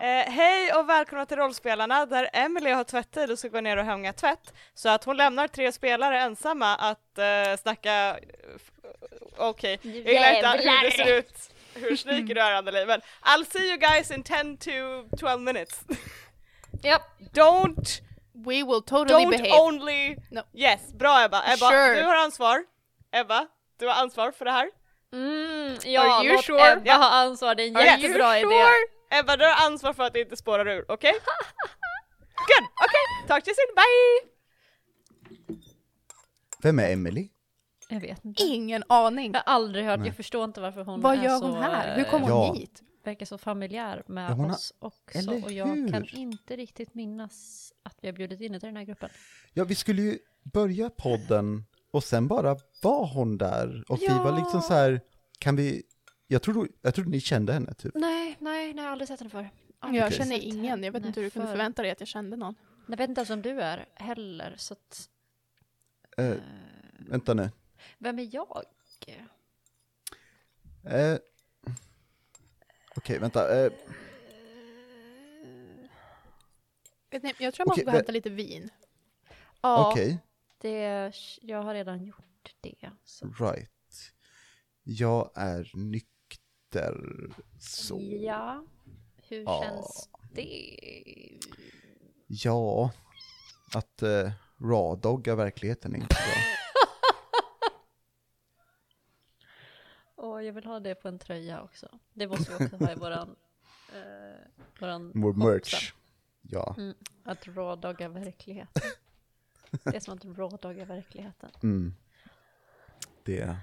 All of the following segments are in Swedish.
Eh, hej och välkomna till Rollspelarna där Emily har tvättid och ska gå ner och hänga tvätt. Så att hon lämnar tre spelare ensamma att eh, snacka... f- Okej, jag gillar inte hur det ser ut, hur sneaky du är Anneli, men I'll see you guys in 10 to 12 minutes. Japp. Don't, We will totally don't behave. only... No. Yes, bra Ebba. Ebba, Sure. du har ansvar. Ebba, du har ansvar för det här. Mm, ja, Are you låt sure? Ebba Ja. ha ansvar, det är en jättebra idé. Ebba, du har ansvar för att det inte spårar ur, okej? Good, okej, talk to you soon, bye! Vem är Emily? Jag vet inte. Ingen aning. Jag har aldrig hört, Nej. jag förstår inte varför hon Vad är gör så, hon här? Hur eh, kom hon Ja. hit? verkar så familjär med Ja, har- oss också eller och jag hur? kan inte riktigt minnas att vi har bjudit in henne till den här gruppen. Ja, vi skulle ju börja podden och sen bara var hon där och vi var liksom så här, kan vi, jag trodde, jag trodde ni kände henne typ. Nej, nej, nej, jag har aldrig sett henne förr. Jag Aldrig känner sett ingen. Jag vet inte hur du kunde förvänta dig att jag kände någon. Jag vet inte ens om du är heller, så att... Eh, eh, vänta nu. vem är jag? Eh, Okej, vänta. Eh, Vet ni, jag tror jag måste Okej, gå och hämta lite vin. Ja, Okej, det, jag har redan gjort det. Så. right. Jag är nykter, så. Ja, hur Ja. känns det? Ja, att eh, rawdogga verkligheten är inte bra. Åh, jag vill ha det på en tröja också. Det måste vi också ha i våran... Eh, våran Vår merch. Ja. Mm, att rådogga verkligheten. Det är som att rådogga verkligheten. Mm. Det,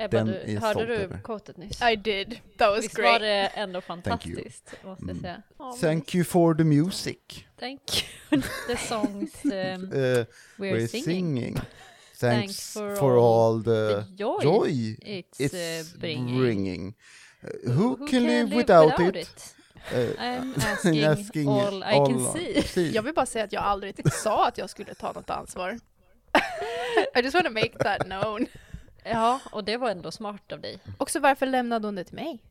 Ebba, Den du, hörde du quotet nyss? I did. That was Visst var great. det ändå you. fantastiskt, måste jag Mm. säga. Men Thank you for the music. Thank you. The songs um, Uh, we're, we're singing. singing. Thanks Thanks for, for all, The the joy, joy it's, it's uh, bringing. bringing. Uh, who, can live without, it? Uh, I'm asking, asking all I can see. Jag vill bara säga att jag aldrig sa att jag skulle ta något ansvar. I just want to make that known. Ja, och det var ändå smart av dig. Också varför lämnade hon det till mig?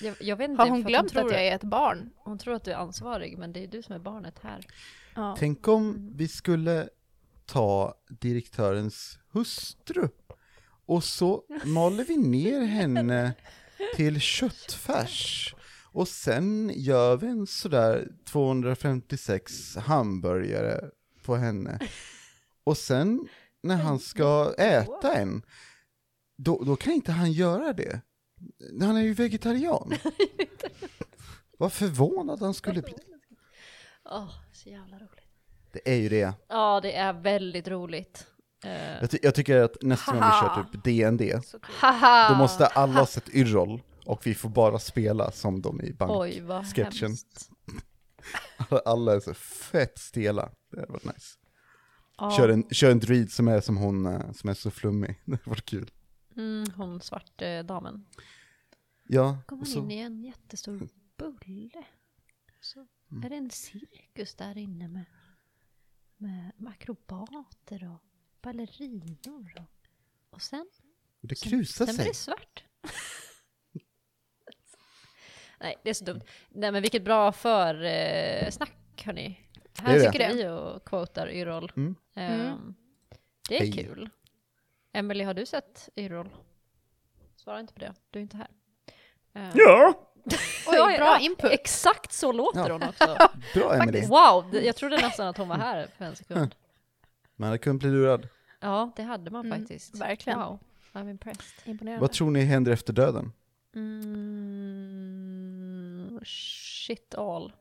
Jag, jag vet inte, Har hon för glömt tror att jag är ett barn? Hon tror att du är ansvarig, men det är du som är barnet här. Ja. Tänk om vi skulle ta direktörens hustru och så maler vi ner henne till köttfärs och sen gör vi en sådär 256 hamburgare på henne. Och sen när han ska äta en, då, då kan inte han göra det. Han är ju vegetarian. Vad förvånad han skulle bli. Åh, så jävla roligt. Det är ju det. Ja, det är väldigt roligt. Eh, Jag, ty- jag tycker att nästa gång vi kör typ haha! då måste alla ha sett Yrrol och vi får bara spela som de i bank. Oj, vad sketchen. hemskt. Alla är så fett stela. Det hade varit nice. Ja. Kör, en, kör en druid som är som hon, eh, som är så flummig. Det hade varit kul. Mm, hon svart eh, damen. Ja, Kommer och så, in i en jättestor bulle. Så Mm. är det en cirkus där inne med, med, akrobater och ballerinor. Och, och sen, och det sen, krusar sen blir sig. det svart. Nej, det är så dumt. Nej, men vilket bra för eh, hörni. Här Det är det. sitter vi och quotar Yrrol. Mm. Ehm, det är Hej. kul. Emily, har du sett Yrrol? Svara inte på det, du är inte här. Ehm, Ja! Oj, bra input. Exakt så låter Ja. hon också. Bra Emily. Wow, det- jag trodde nästan att hon var här för en sekund. Man hade kunnat bli lurad. Ja, det hade man Mm, faktiskt. verkligen. Wow, I'm impressed. Imponerande. Vad tror ni händer efter döden? Mm, shit all.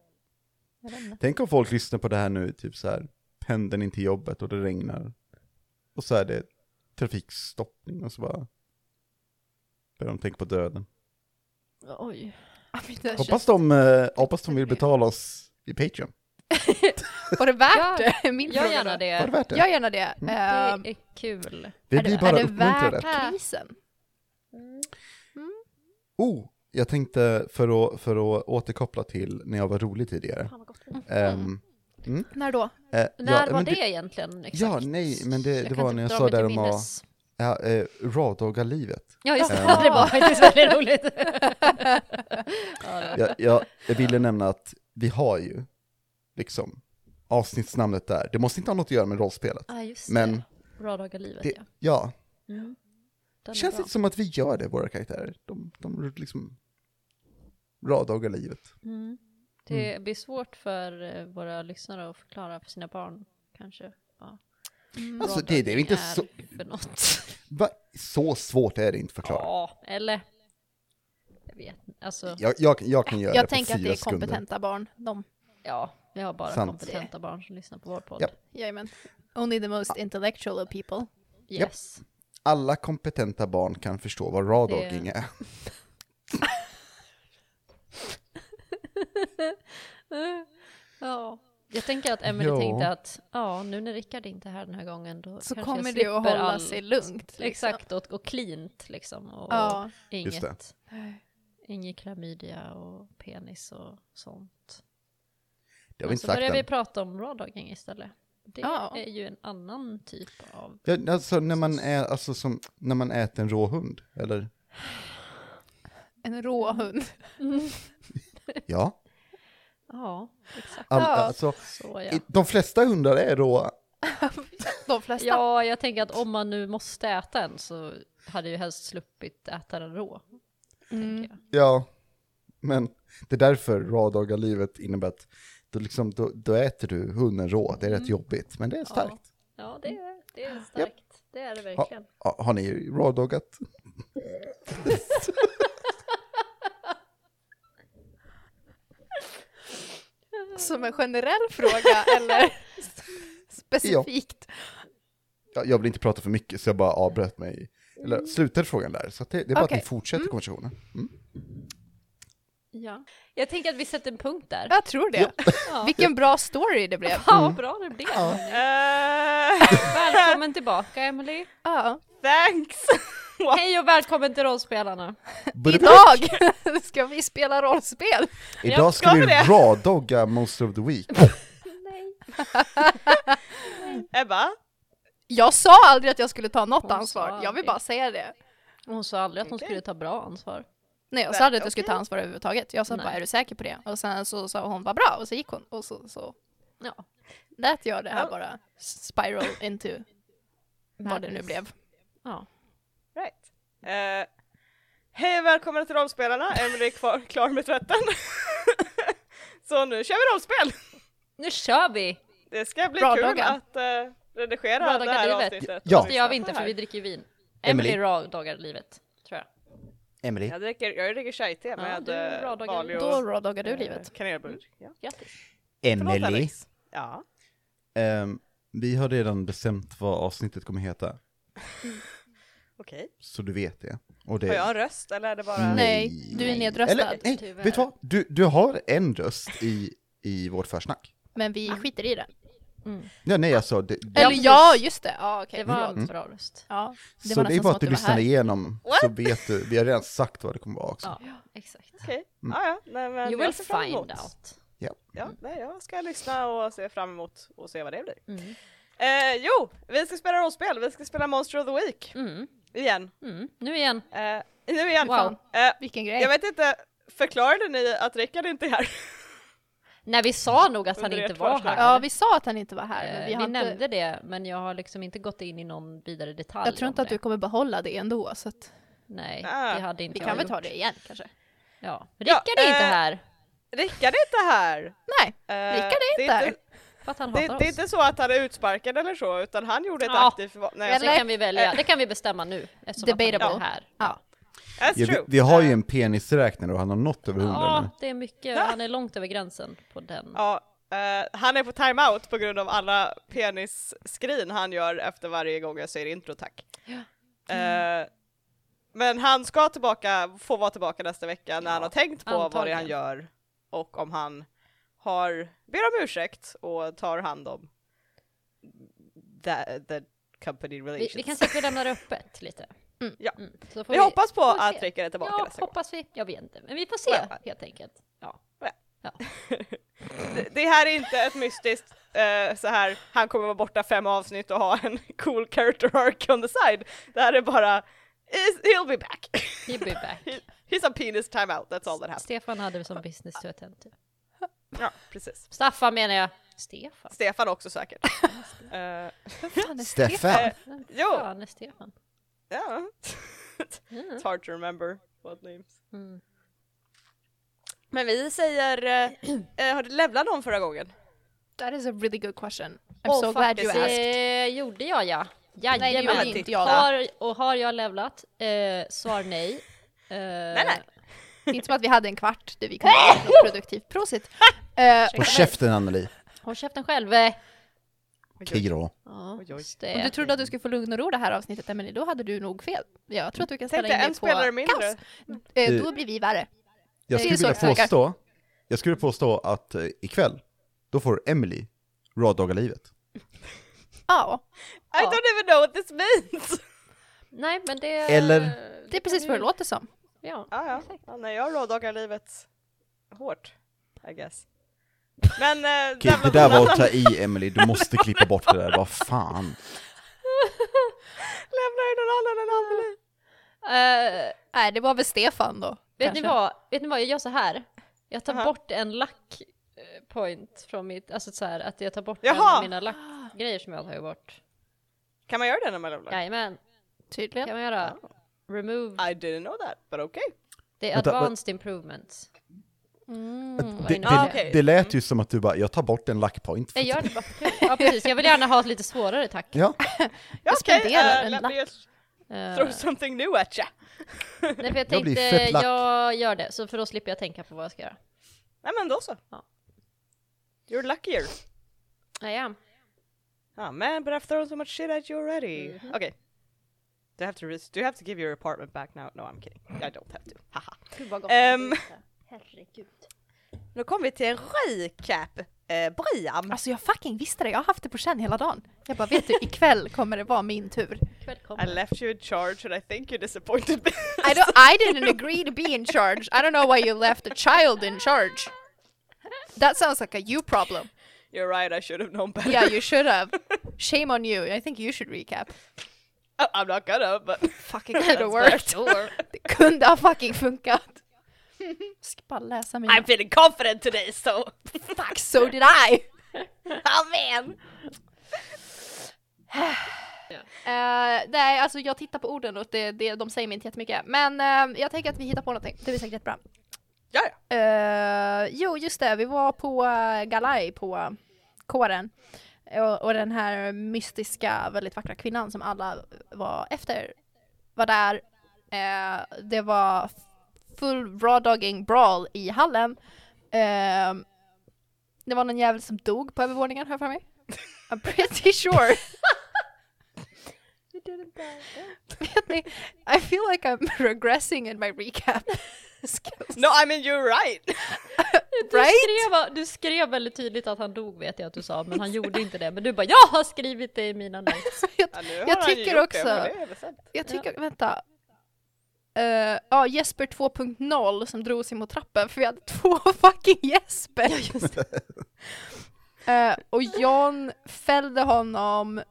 Tänk om folk lyssnar på det här nu, typ så här, pendeln in till jobbet och det regnar. Och så är det trafikstoppning och så bara börjar de tänka på döden. Oj. Hoppas de, eh, hoppas de vill betala oss i Patreon. Var det värt Ja, det? Min Gör fråga gärna då. Var det det. värt det? Gör gärna det. Det Ehm, är kul. Är blir det, bara är det uppmuntrade. värt krisen? Oh, jag tänkte för att, för att återkoppla till när jag var rolig tidigare. Fan vad gott. Ehm, När då? eh, När ja, var men det, egentligen exakt? Ja, nej, men det, det var när jag sa där om att. Ja, eh, Radagalivet. Ja just det, Ja. det var faktiskt väldigt roligt. ja, det Jag, jag, ville nämna att vi har ju liksom avsnittsnamnet där. Det måste inte ha något att göra med rollspelet. ah, just Men det. Radagalivet det, ja. ja, Mm. Den känns inte som att vi gör det, våra karaktärer. De, de liksom Radagalivet. Mm. Det blir svårt för eh, våra lyssnare att förklara för sina barn kanske vad Mm. Alltså, det- det är inte så- är för något. Va? Så svårt är det inte att förklara. Ja, eller? Jag vet. Alltså, Jag, jag, jag kan göra det Jag tänker att det är sekunder. kompetenta barn. De, ja, vi har bara Sant. kompetenta barn som lyssnar på vår podd. Japp. jajamän. Only the most intellectual of people. Yes. Alla kompetenta barn kan förstå vad radaging Det- är. Ja. Jag tänker att Emily tänkte att ja, nu när Rickard inte är här den här gången då Så kanske kommer jag det att hålla allt. sig lugnt. Liksom. Exakt, och, och cleant liksom. Och Ja. Det. inget, inget klamydia och penis och sånt. Det har vi inte så sagt börjar vi prata om rawdogging istället. Det Ja. är ju en annan typ av... Ja, alltså när man, är, alltså, som, när man äter en rå hund, eller? En rå hund. Ja. Ja, exakt. All, Ja. alltså, Så ja. de flesta hundar är råa. De flesta. Ja, jag tänker att om man nu måste äta en så hade jag ju helst sluppit äta den rå. Mm. Ja, men det är därför rådagarlivet innebär att då, liksom, då, då äter du hunden rå. Det är rätt jobbigt, men det är starkt. Ja, det är, det är starkt. Det är det verkligen. ha, har ni rådoggat? Som en generell fråga eller specifikt? Ja, jag vill inte prata för mycket så jag bara avbröt mig. Eller slutade frågan där, så det, det är bara Okej. att ni fortsätter konversationen. Mm. Ja. Jag tänker att vi sätter en punkt där. Jag tror det. Ja. Vilken bra story det blev. Fan vad bra det blev. Eh, Välkommen tillbaka Emily. Ja. thanks! Hej och välkommen till rollspelarna. Idag ska vi spela rollspel. Idag ska ska vi rådogga most of the week. Nej. Ebba? Jag sa aldrig att jag skulle ta något Hon sa ansvar. Jag vill bara säga det. Hon sa aldrig att hon Okej. skulle ta bra ansvar. Nej, jag sa aldrig att jag skulle ta ansvar överhuvudtaget. Jag sa Nej. bara, är du säker på det? Och sen så sa hon, vad bra, och så gick hon. Och så, så Ja. lät jag det här Ja. bara spiral into vad det nu blev. Ja. Eh, hej och välkomna till rollspelarna, Emelie är kvar, klar med tvätten. Så nu kör vi rollspel! Nu kör vi! Det ska bli Bra kul dagar. att uh, redigera Bra det dagar här livet. avsnittet. Ja. Det gör vi inte för vi dricker vin. Emily. Emily raddagar livet, tror jag. Emily. Jag dricker, jag dricker chai-te med du eh, och Då råddagar du eh, livet. kanelbulle. Ja. Grattis. Förlåt Emily. Alex. Ja. Ehm, vi har redan bestämt vad avsnittet kommer heta, Okej. så du vet det. Och det Har jag en röst eller är det bara... Nej, du är nedröstad. Eller, nej, Tyvärr. vet du vad? Du, du har en röst i, i vårt försnack. Men vi skiter i det. Mm. Ja, nej, alltså, det, det, Eller ja, just det. Ja, okej. Det var förlåt. en bra röst. Ja, det så var det är bara att du lyssnar här. igenom, What? så vet du. Vi har redan sagt vad det kommer vara också. Ja, exakt. Okej. Mm. Ja, ja. Nej, men You jag will find emot. out. Ja, nej, jag ska lyssna och se fram emot och se vad det blir. Mm. Eh, jo, vi ska spela rollspel. Vi ska spela Monster of the Week Mm. Igen. Mm. Nu igen. Eh, nu igen. Wow. Eh, Vilken grej. jag vet inte, förklarade ni att Rickard inte är här? Nej, vi sa nog att han inte var här. Ja, vi sa att han inte var här. Men Eh, vi vi har inte... nämnde det, men jag har liksom inte gått in i någon vidare detalj Jag tror inte att du det. kommer behålla det ändå. Så att Nej, Ah, det hade inte vi jag kan väl ta det igen kanske. Ja. Rickard är inte eh, här, Rickard är inte här! Nej, Eh, Rickard är inte här. för att han Det, hatar det är oss. inte så att han är utsparkad eller så, utan han gjorde ett Ja. aktivt val. Nej, Så det Eller- kan vi välja, det kan vi bestämma nu han Debatable. inte är här. Ja. Ja, vi, vi har ju Eh, en penisräknare och han har nått över hundra Ja, nu. det är mycket, han är långt över gränsen på den. Ja, eh, han är på timeout på grund av alla penisskrin han gör efter varje gång jag säger intro tack. Eh, men han ska tillbaka, få vara tillbaka nästa vecka när han har tänkt på vad det är han antagligen. gör och om han har, ber om ursäkt och tar hand om the, the company Vi, relations. vi kan säga att vi lämnar det öppet lite. Mm. Ja. så får Vi hoppas på att Rickard är tillbaka Ja, nästa gång. hoppas vi. Jag vet inte, men vi får se Ja. helt enkelt. Ja. Det, det här är inte ett mystiskt eh, så här, han kommer vara borta fem avsnitt och ha en cool character arc on the side. Det här är bara, he'll be back. He'll be back. He- He's on penis time out, that's all that happens. Stefan hade som business to attend to. Ja, precis. Staffan menar jag. Stefan? Stefan också säkert. Eh, Vem fan är Stefan. eh, jo, Fan är Stefan? ja. Mm. It's hard to remember what names. Mm. Men vi säger, eh, eh, har du levlat någon förra gången? That is a really good question. I'm Oh, so glad you asked. Det gjorde jag ja. Nej, det Jajamän. gjorde inte jag. Har, och har jag levlat? Eh, svar nej. Eh, Nej, nej. Det är inte som att vi hade en kvart där vi kunde göra något produktivt. Prosit! Uh, Och käften Anneli. Håll käften själv. Eh. Kiro. Ja, Oj, oj. just det. om du trodde att du skulle få lugn och ro det här avsnittet, Emelie, då hade du nog fel. Jag tror att du kan ställa Tänkte in dig en på spelare mindre. kaos. Eh, då blir vi värre. Jag Det skulle så vilja påstå, jag skulle påstå att eh, ikväll, då får Emily råddaga livet. Ja, I Ja. don't even know what this means! Nej, men det... Eller- det är precis vad det låter som. Ja. Ja, ja. ja nej, jag råddagar livet hårt, I guess. Men eh, den det där var att ta i Emily, du måste klippa bort det där, vad fan. Lämnar ju någon annan än Anneli. Eh, Nej, det var väl Stefan då. vet, kanske. ni vad? vet ni vad, jag gör så här. Jag tar Aha. bort en lack eh, point från mitt, alltså så här att jag tar bort en Jaha. av mina lackgrejer som jag har tagit bort. Kan man göra det när man levlar? Jajamän, Tydligen. kan man göra. Remove I didn't know that, but okay. the Vänta, vad- advanced improvements. Mm. Det, det, Ah, okej. det lät ju som att du bara, jag tar bort en lackpoint. Jag gör det bara. Ja precis, jag vill gärna ha ett lite svårare tack. Ja, Ja, Jag okej, spenderar eh, en let lapp. me just Eh, throw something new at ya. nej för jag Jag blir tänkte, fett lack. jag gör det, så för då slipper jag tänka på vad jag ska göra. Nej men då så. Ja. You're luckier. Ja, ja. Ah man, but I've thrown so much shit at you already. Mhm. Okay. Do I have to res- do you have to give your apartment back now? No, I'm kidding. I don't have to. Haha. Gud vad gott Ehm. Herregud. Nu kommer vi till en recap. Eh, Brian. Alltså jag fucking visste det, jag har haft det på känn hela dagen. Jag bara, vet du, ikväll kommer det vara min tur. I left you in charge and I think you disappointed me. I, don't, I didn't agree to be in charge. I don't know why you left a child in charge. That sounds like a you problem. You're right, I should have known better. Yeah, you should have. Shame on you. I think you should recap. I'm not gonna, but Fucking could have worked. Det kunde ha fucking funkat. Ska bara läsa mina. I'm feeling confident today, so Fuck, so did I! oh man. Eh, nej, alltså jag tittar på orden och det, det, de säger mig inte jättemycket. Men eh, jag tänker att vi hittar på någonting. Det blir säkert jättebra. Ja, ja. Eh, jo, just det. Vi var på uh, Galaj på uh, kåren. Och, och den här mystiska, väldigt vackra kvinnan som alla var efter var där. Eh, det var full raw dogging brawl i hallen. Eh, det var någon jävel som dog på övervåningen, jag för mig. I'm pretty sure. Vet ni, I feel like I'm regressing in my recap. No, I mean you're right. Du, Right? skrev, du skrev väldigt tydligt att han dog vet jag att du sa, men han gjorde inte det. Men du bara jag har skrivit det i mina notes. jag, Ja, Jag tycker också- Det, jag tycker, vänta. Eh, Ja, Jesper 2.0 som drog sig mot trappen för vi hade två fucking Jesper. Eh, och John fällde honom,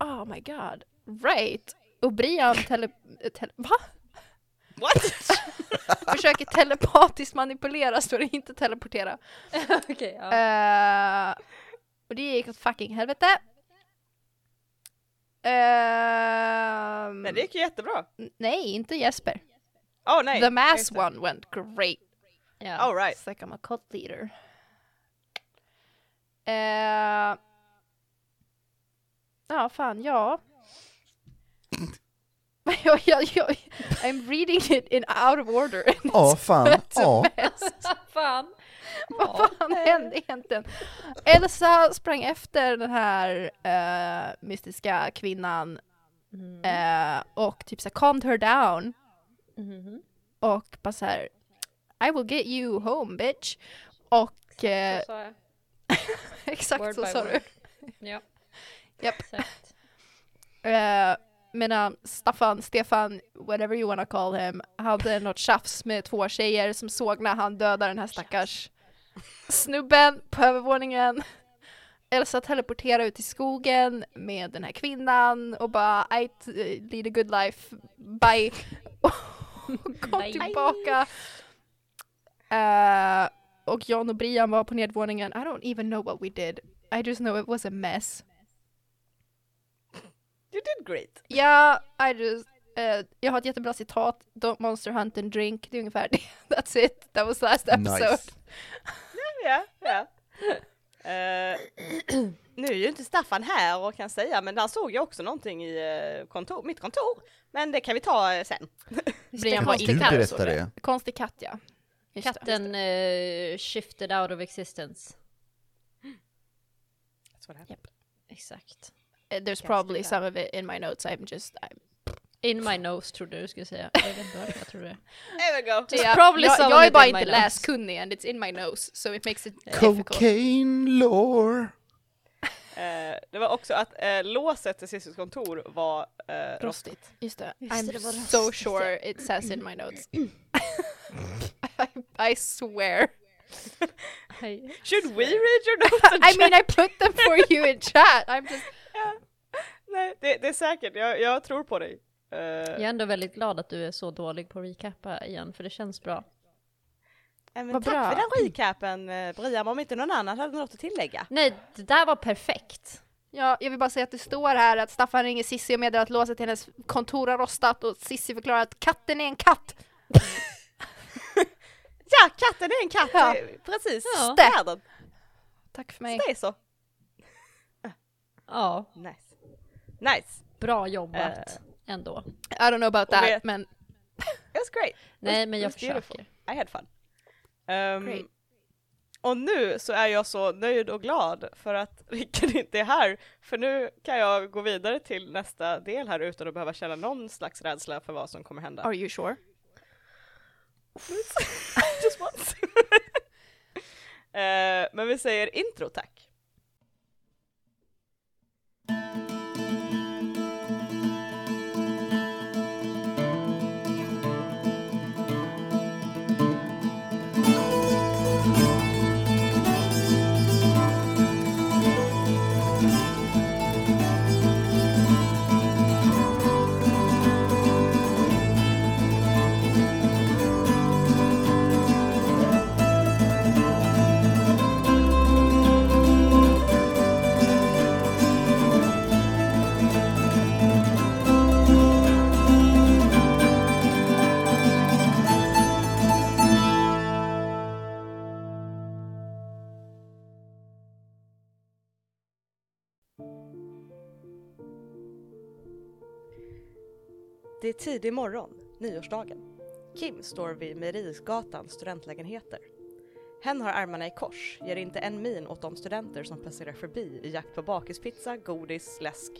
oh my god, right. Och Brian tele, tele, va? What? försöker telepatiskt manipulera, står det inte teleportera. Okej, ja. Eh, och det gick åt fucking helvete. Ehm, Nej, det gick ju jättebra. nej, inte Jesper. Oh nej. The mass one went great. ja. All right. It's like I'm a cult leader. Eh, ja, fan, ja. jag, jag, jag, I'm reading it in out of order. ja fan, ja. Fan. Vad fan hände egentligen? Elsa sprang efter den här eh, mystiska kvinnan Mm. eh, och typ såhär calmed her down Mhm. och bara såhär I will get you home bitch. Och eh, Så sa jag. exakt Word så sa word. du. Ja. Japp. Medan Staffan, Stefan, whatever you wanna call him, hade något tjafs med två tjejer som såg när han dödade den här stackars snubben på övervåningen. Elsa teleporterar ut i skogen med den här kvinnan och bara I lead a good life, bye. och kom Bye. tillbaka. Eh, och John och Brian var på nedervåningen. I don't even know what we did. I just know it was a mess. You did great. Ja, I just, eh, jag har ett jättebra citat. Don't monster hunt and drink. Det är ungefär det. That's it. That was last episode. Nice. Ja, ja. Eh, nu är ju inte Staffan här och kan säga, men han såg ju också någonting i eh, kontor, mitt kontor. Men det kan vi ta eh, sen. Brian var konstig inte katt. det. Konstig katt ja. Just. Katten eh, shifted out of existence. Så det här. Exakt. Uh, There's probably some of it in my notes. I'm just... I'm... In my nose trodde du skulle säga. Jag vet inte varför jag trodde det. There we go. Just Ja, probably jag, some jag of är it bara in my inte nose. läskunnig and it's in my nose so it makes it difficult. Cocaine lore. Eh, det var också att eh, låset till Cissis kontor var eh, rostigt. Rostigt. Just det. Just I'm det, det var so rostigt, sure it says in my notes. I, I swear. Should we read your notes I mean I put them for you in chat. I'm just... Nej, det, det är säkert, jag, jag tror på dig. Eh, Jag är ändå väldigt glad att du är så dålig på att recappa igen, för det känns bra. men vad tack bra. för den recapen eh, Brian, om inte någon annan hade något att tillägga. Nej, det där var perfekt. Ja, jag vill bara säga att det står här att Staffan ringer Sissi och meddelar att låset till hennes kontor har rostat och Sissi förklarar att katten är en katt. Ja, katten är en katt, Ja. precis. Ja. Det är den. Tack för Så mig. det är så. Ja, Nice. Nice. bra jobbat ändå. I don't know about that, vet- men It was great. Nej, men jag was beautiful. försöker. I had fun. Great. och nu så är jag så nöjd och glad för att Rickard inte är här. För nu kan jag gå vidare till nästa del här utan att behöva känna någon slags rädsla för vad som kommer hända. are you sure? Just once. Eh, men vi säger intro tack. thank you Det är tidig morgon, nyårsdagen. Kim står vid Merisgatans studentlägenheter. Hen har armarna i kors, ger inte en min åt de studenter som passerar förbi i jakt på bakispizza, godis, läsk,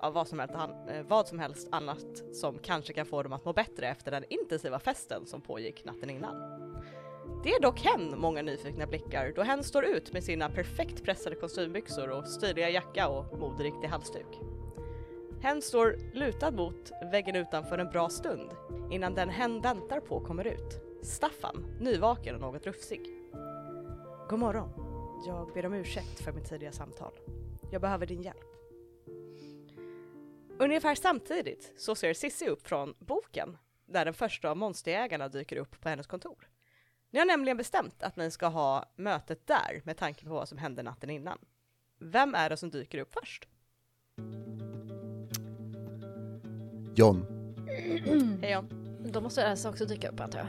ja, vad, som helst, eh, vad som helst annat som kanske kan få dem att må bättre efter den intensiva festen som pågick natten innan. Det är dock hen många nyfikna blickar då hen står ut med sina perfekt pressade kostymbyxor och stiliga jacka och moderiktig halsduk. Hen står lutad mot väggen utanför en bra stund innan den hen väntar på kommer ut. Staffan, nyvaken och något rufsig. God morgon. Jag ber om ursäkt för mitt tidiga samtal. Jag behöver din hjälp. Ungefär samtidigt så ser Sissi upp från boken där den första av monsterjägarna dyker upp på hennes kontor. Ni har nämligen bestämt att ni ska ha mötet där med tanke på vad som hände natten innan. Vem är det som dyker upp först? John, Hej John. Då måste Elsa också dyka upp antar jag.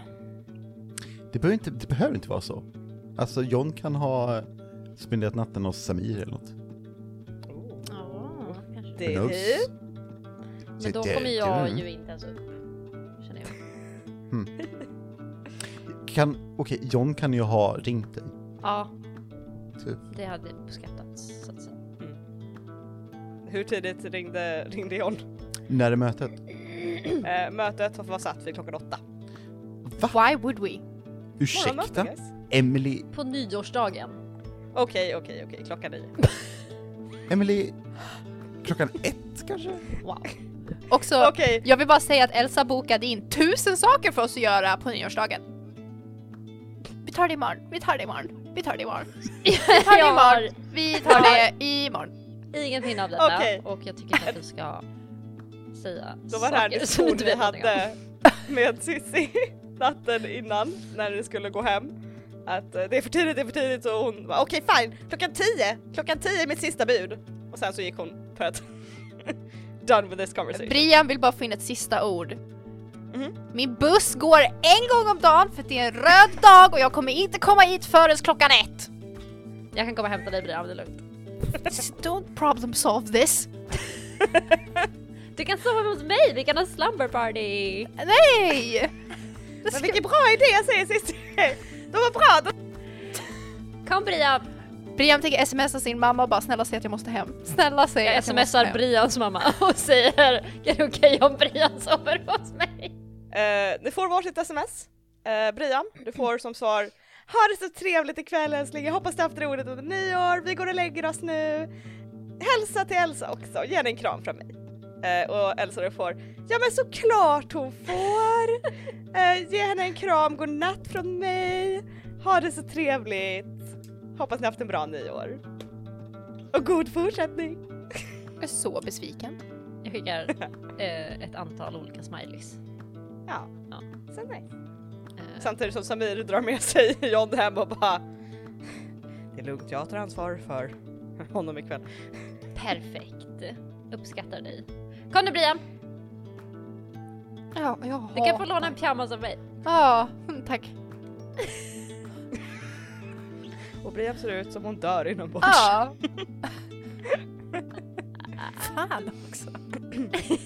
det behöver, inte, det behöver inte vara så. Alltså John kan ha spenderat natten hos Samir eller något. Ja, kanske. Det är Men då Det- kommer jag det- ju inte ens upp. Känner jag. Kan, okej, John kan ju ha ringt dig. Ja, Typ. det hade uppskattats. Så att säga. Hur tidigt ringde, ringde John? När är mötet? Eh, mötet var satt vid klockan åtta. Why would we? Ursäkta? Morgonmöte, guys. Emily, På nyårsdagen. Okej, okej, okej, klockan nio. Emily, klockan ett kanske? Wow. Också, Okej, jag vill bara säga att Elsa bokade in tusen saker för oss att göra på nyårsdagen. Vi tar det imorgon, vi tar det imorgon, vi tar det imorgon. Vi tar det Jag har imorgon. Vi tar det imorgon. ingen minne av detta Okej. och jag tycker inte att du ska säga Då var det här inte vi hade med Cissi natten innan när ni skulle gå hem. Att eh, det är för tidigt, det är för tidigt och hon bara okej fine, klockan tio, klockan tio är mitt sista bud. Och sen så gick hon för att done with this conversation. Brian vill bara få in ett sista ord. Mhm. Min buss går en gång om dagen för att det är en röd dag och jag kommer inte komma hit förrän klockan ett. Jag kan komma och hämta dig Brian, det är lugnt. Don't problem solve this. Du kan sova hos mig, vi kan ha slumber party! Nej! Det Men ska... vilken bra idé säger Cissi! De var bra! De... Kom Brian! Brian tänker smsa sin mamma och bara snälla säg att jag måste hem. Snälla säg Jag att jag måste smsar hem. Brians mamma och säger är det okej om Brian sover hos mig? Eh, ni får varsitt sms. Eh, Brian, du får som svar Ha det så trevligt ikväll älskling, jag hoppas du haft roligt under nyår, vi går och lägger oss nu. Hälsa till Elsa också, ge henne en kram från mig. Eh, och Elsa du får Ja men såklart hon får! Eh, ge henne en kram, god natt från mig. Ha det så trevligt. Hoppas ni haft en bra nyår. Och god fortsättning! Jag är så besviken. Jag skickar eh, ett antal olika smileys. Ja, Ja. så nice. Eh, Samtidigt som Samir drar med sig John hem och bara Det är lugnt, jag tar ansvar för honom ikväll. perfekt. Uppskattar dig. Kom nu Brian, Ja, jag du kan få låna en pyjamas av mig. Ja, tack. Och Brian ser ut som hon dör inombords. Ja. Fan också.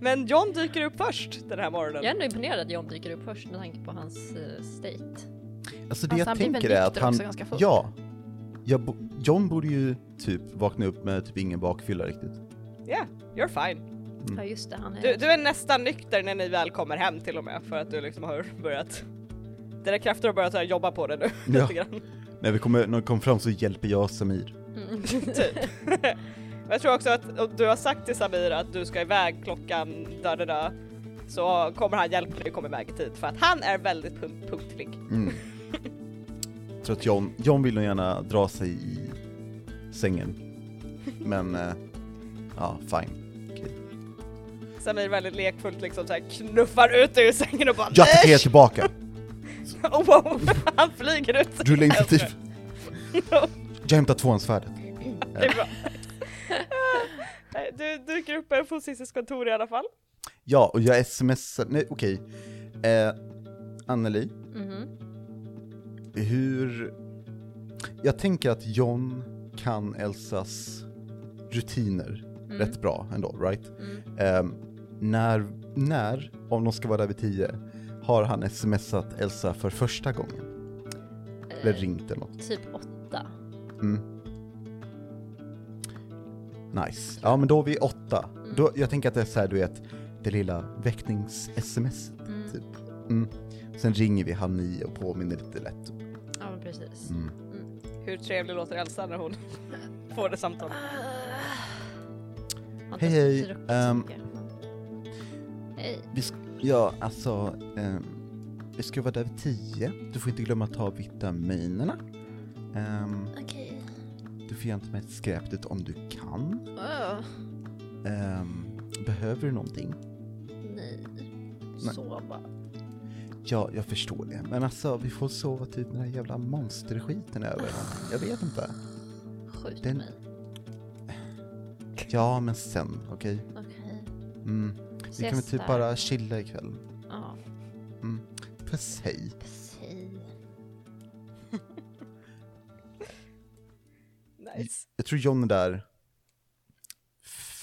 Men John dyker upp först den här morgonen. Jag är ändå imponerad att John dyker upp först med tanke på hans eh, state. Alltså det Alltså, jag tänker är att han, ja, jag, bo- John borde ju typ vakna upp med typ ingen bakfylla riktigt. Yeah, you're fine. Mm. Ja just det, han är... Du, du är nästan nykter när ni väl kommer hem till och med för att du liksom har börjat Dina krafter har börjat så här jobba på det nu Ja. lite grann. När vi kommer, när vi kommer fram så hjälper jag Samir. Mm. typ. Jag tror också att om du har sagt till Samir att du ska iväg klockan där det där så kommer han hjälpa dig komma iväg i tid för att han är väldigt punkt- punktlig. Mm. Jag tror att John, John vill nog gärna dra sig i sängen. Men, eh, ja, fine. Okej. Samir väldigt lekfullt liksom så här knuffar ut dig ur sängen och bara Jag attackerar tillbaka! Oh, wow, han flyger ut. Rulla initiativ! Jag hämtar tvåhandsvärdet. Det är bra. Du dyker upp på Cissis kontor i alla fall. Ja, och jag smsar, nej okej. Eh, Anneli, Mhm. hur... Jag tänker att John kan Elsas rutiner Mm. rätt bra ändå, right? Mm. Ehm, när, när, om de ska vara där vid tio, har han smsat Elsa för första gången? Eller Eh, ringt eller något? Typ åtta. Mm. Nice. Ja men då är vi åtta. Mm. Då, jag tänker att det är så här, du vet, det lilla väcknings-sms. Mm. Typ. Mm. Sen ringer vi halv nio och påminner lite lätt. Ja men precis. Mm. Hur trevlig låter Elsa när hon får det samtalet? Hej, hej. mycket. Hej. Vi ja, alltså, ehm, vi ska vara där vid tio. Du får inte glömma att ta vitaminerna. Ehm, Okej. du får gärna ta med ett skräp dit om du kan. Öh, Ehm, behöver du någonting? nej. Nej. Sova. Ja, jag förstår det. Men alltså, vi får sova typ den här jävla monsterskiten över. Jag vet inte. Skjut Den- mig. Ja, men sen, okej? Okej. Mm. Vi kan väl typ bara chilla ikväll. Ja. Mm. Puss, hej. Precis. Nice. Jag tror John är där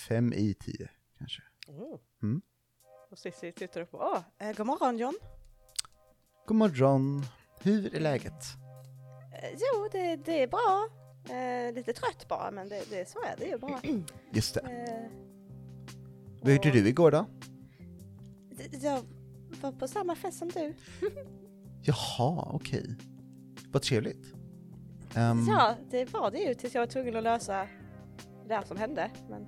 fem i tio, kanske. Oh. Mm. Och Cissi tittar upp och åh, eh, god morgon John. God morgon. Hur är läget? Eh, jo, det, det är bra. Eh, lite trött bara, men det, det, så är det ju bara. Just det. Eh, Vad gjorde du igår då? Jag var på samma fest som du. Jaha, okej. Vad trevligt. Ehm, Ja, det var det ju tills jag var tvungen att lösa det där som hände. Men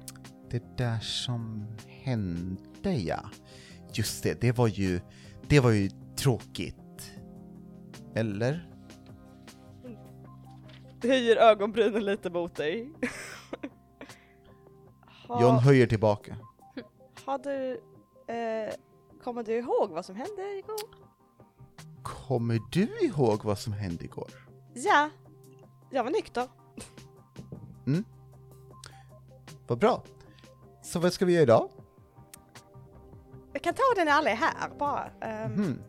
Det där som hände ja. Just det, det var ju, det var ju tråkigt. Eller? Höjer ögonbrynen lite mot dig. John har, höjer tillbaka. har du, eh, kommer du ihåg vad som hände igår? Kommer du ihåg vad som hände igår? Ja, jag var nykter. Vad bra. Så vad ska vi göra idag? Jag kan ta det när alla är här bara. Ehm, Hmm.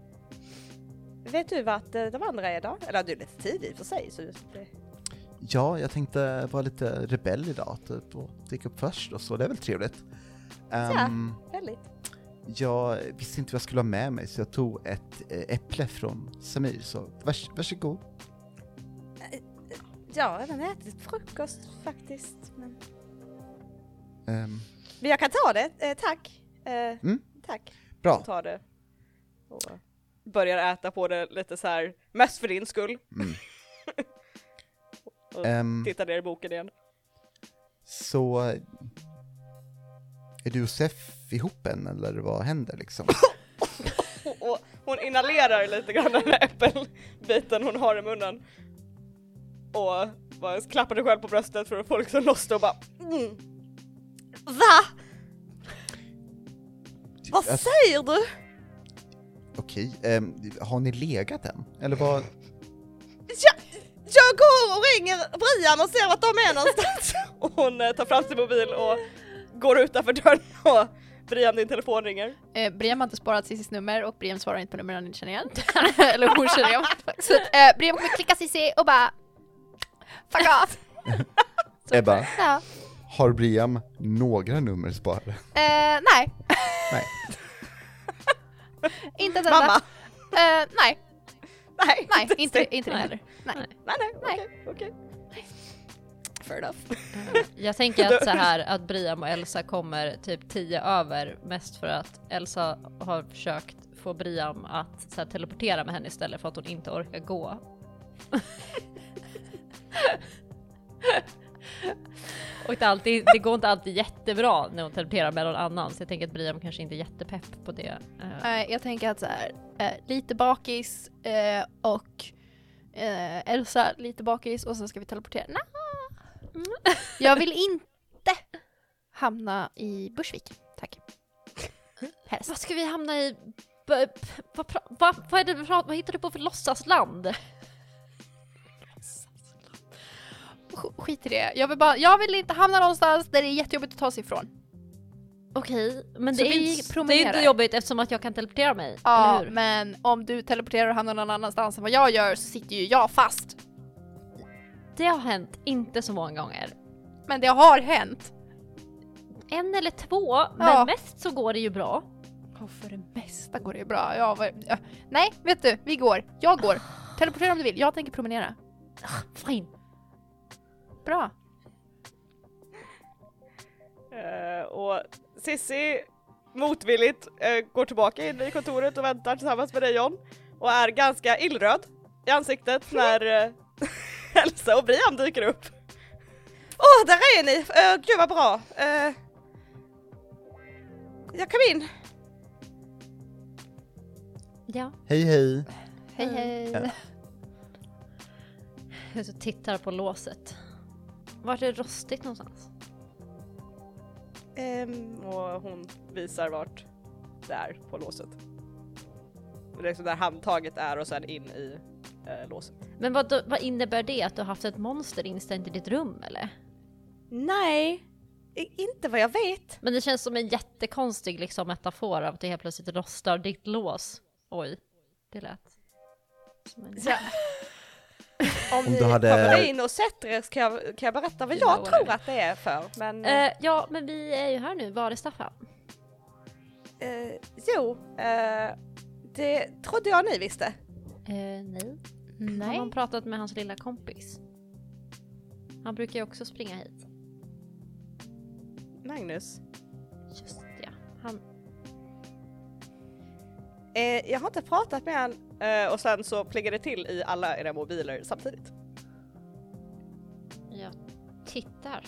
Vet du vart eh, de andra är då? Eller du är lite tidig för sig så det... Ja, jag tänkte vara lite rebell idag, typ, och dyka upp först och så, det är väl trevligt. Ehm, Väldigt. jag visste inte vad jag skulle ha med mig, så jag tog ett eh, äpple från Samir, så vars, varsågod. Jag har redan ätit frukost faktiskt. Men, Um, men jag kan ta det, eh, tack. Eh, Mm. Tack. bra. Jag tar det. Och börjar äta på det lite så här, mest för din skull. Mm. Och Ehm, tittar ner i boken igen. så... Är du och Sef ihop än, eller vad händer liksom? Och, hon inhalerar lite grann den här äppelbiten hon har i munnen. Och bara klappar sig själv på bröstet för att få liksom loss det och bara mm. Va? Vad Alltså, säger du? Okej, ehm, har ni legat än? Eller vad? Jag, går och ringer Brian och ser vart de är någonstans. och hon eh, tar fram sin mobil och går utanför dörren och Brian din telefon ringer. Eh, Briam har inte sparat Cissis nummer och Briam svarar inte på nummer han inte känner igen. Eller hon känner igen. Så att, eh, Briam kommer klicka Cissi och bara Fuck off! Ebba, Ja. har Briam några nummer sparade? Eh, nej. Nej. inte ett enda. Mamma? Eh, nej, Nej, nej, inte, inte det Nej. heller. Nej. Nej. nej, nej, okej, okej. Fair enough. Eh, Jag tänker att så här att Briam och Elsa kommer typ 10 över mest för att Elsa har försökt få Briam att så här, teleportera med henne istället för att hon inte orkar gå. Och det, är alltid, det går inte alltid jättebra när hon teleporterar med någon annan så jag tänker att Briam kanske inte är jättepepp på det. Eh, Eh, jag tänker att så här, eh, lite bakis eh, och Elsa lite bakis och sen ska vi teleportera. Nah. Mm. Jag vill inte hamna i Bushvik, tack. Helst. Vad ska vi hamna i? Vad, vad, vad, pratar- vad hittar du på för låtsasland? Skit i det. Jag vill, bara, jag vill inte hamna någonstans där det är jättejobbigt att ta sig ifrån. Okej, men det är, det är inte jobbigt eftersom att jag kan teleportera mig, Ja, men om du teleporterar och hamnar någon annanstans än vad jag gör så sitter ju jag fast. Det har hänt inte så många gånger. Men det har hänt. En eller två, men Ja. mest så går det ju bra. Och för det mesta går det ju bra. Ja, vad- ja. Nej, vet du, vi går. Jag går. Teleportera om du vill, jag tänker promenera. Fine. Bra. Eh, och Sissi motvilligt eh, går tillbaka in i kontoret och väntar tillsammans med dig John och är ganska illröd i ansiktet när eh, Elsa och Brian dyker upp. Åh, där är ni! Uh, gud vad bra! Uh, jag kom in. Ja. Hej hej! Hej hej. Ja. Jag så tittar på låset. Vart är det rostigt någonstans? Ehm, och hon visar vart det är på låset. Det är liksom där handtaget är och sen in i eh, låset. Men vad, då- vad innebär det? Att du har haft ett monster instängt i ditt rum eller? Nej, inte vad jag vet. Men det känns som en jättekonstig liksom, metafor av att du helt plötsligt rostar ditt lås. Oj, det lät som en... Om, Om ni hade- kommer in och sätter er kan jag, kan jag berätta vad jag Ja, tror det. att det är för. Men Eh, ja, men vi är ju här nu. Var är Staffan? eh, jo, eh, det trodde jag ni visste. Eh, nej. Har Nej. man pratat med hans lilla kompis? Han brukar ju också springa hit. Magnus. Just ja. Han... Eh, jag har inte pratat med han eh, och sen så plingar det till i alla era mobiler samtidigt. Jag tittar.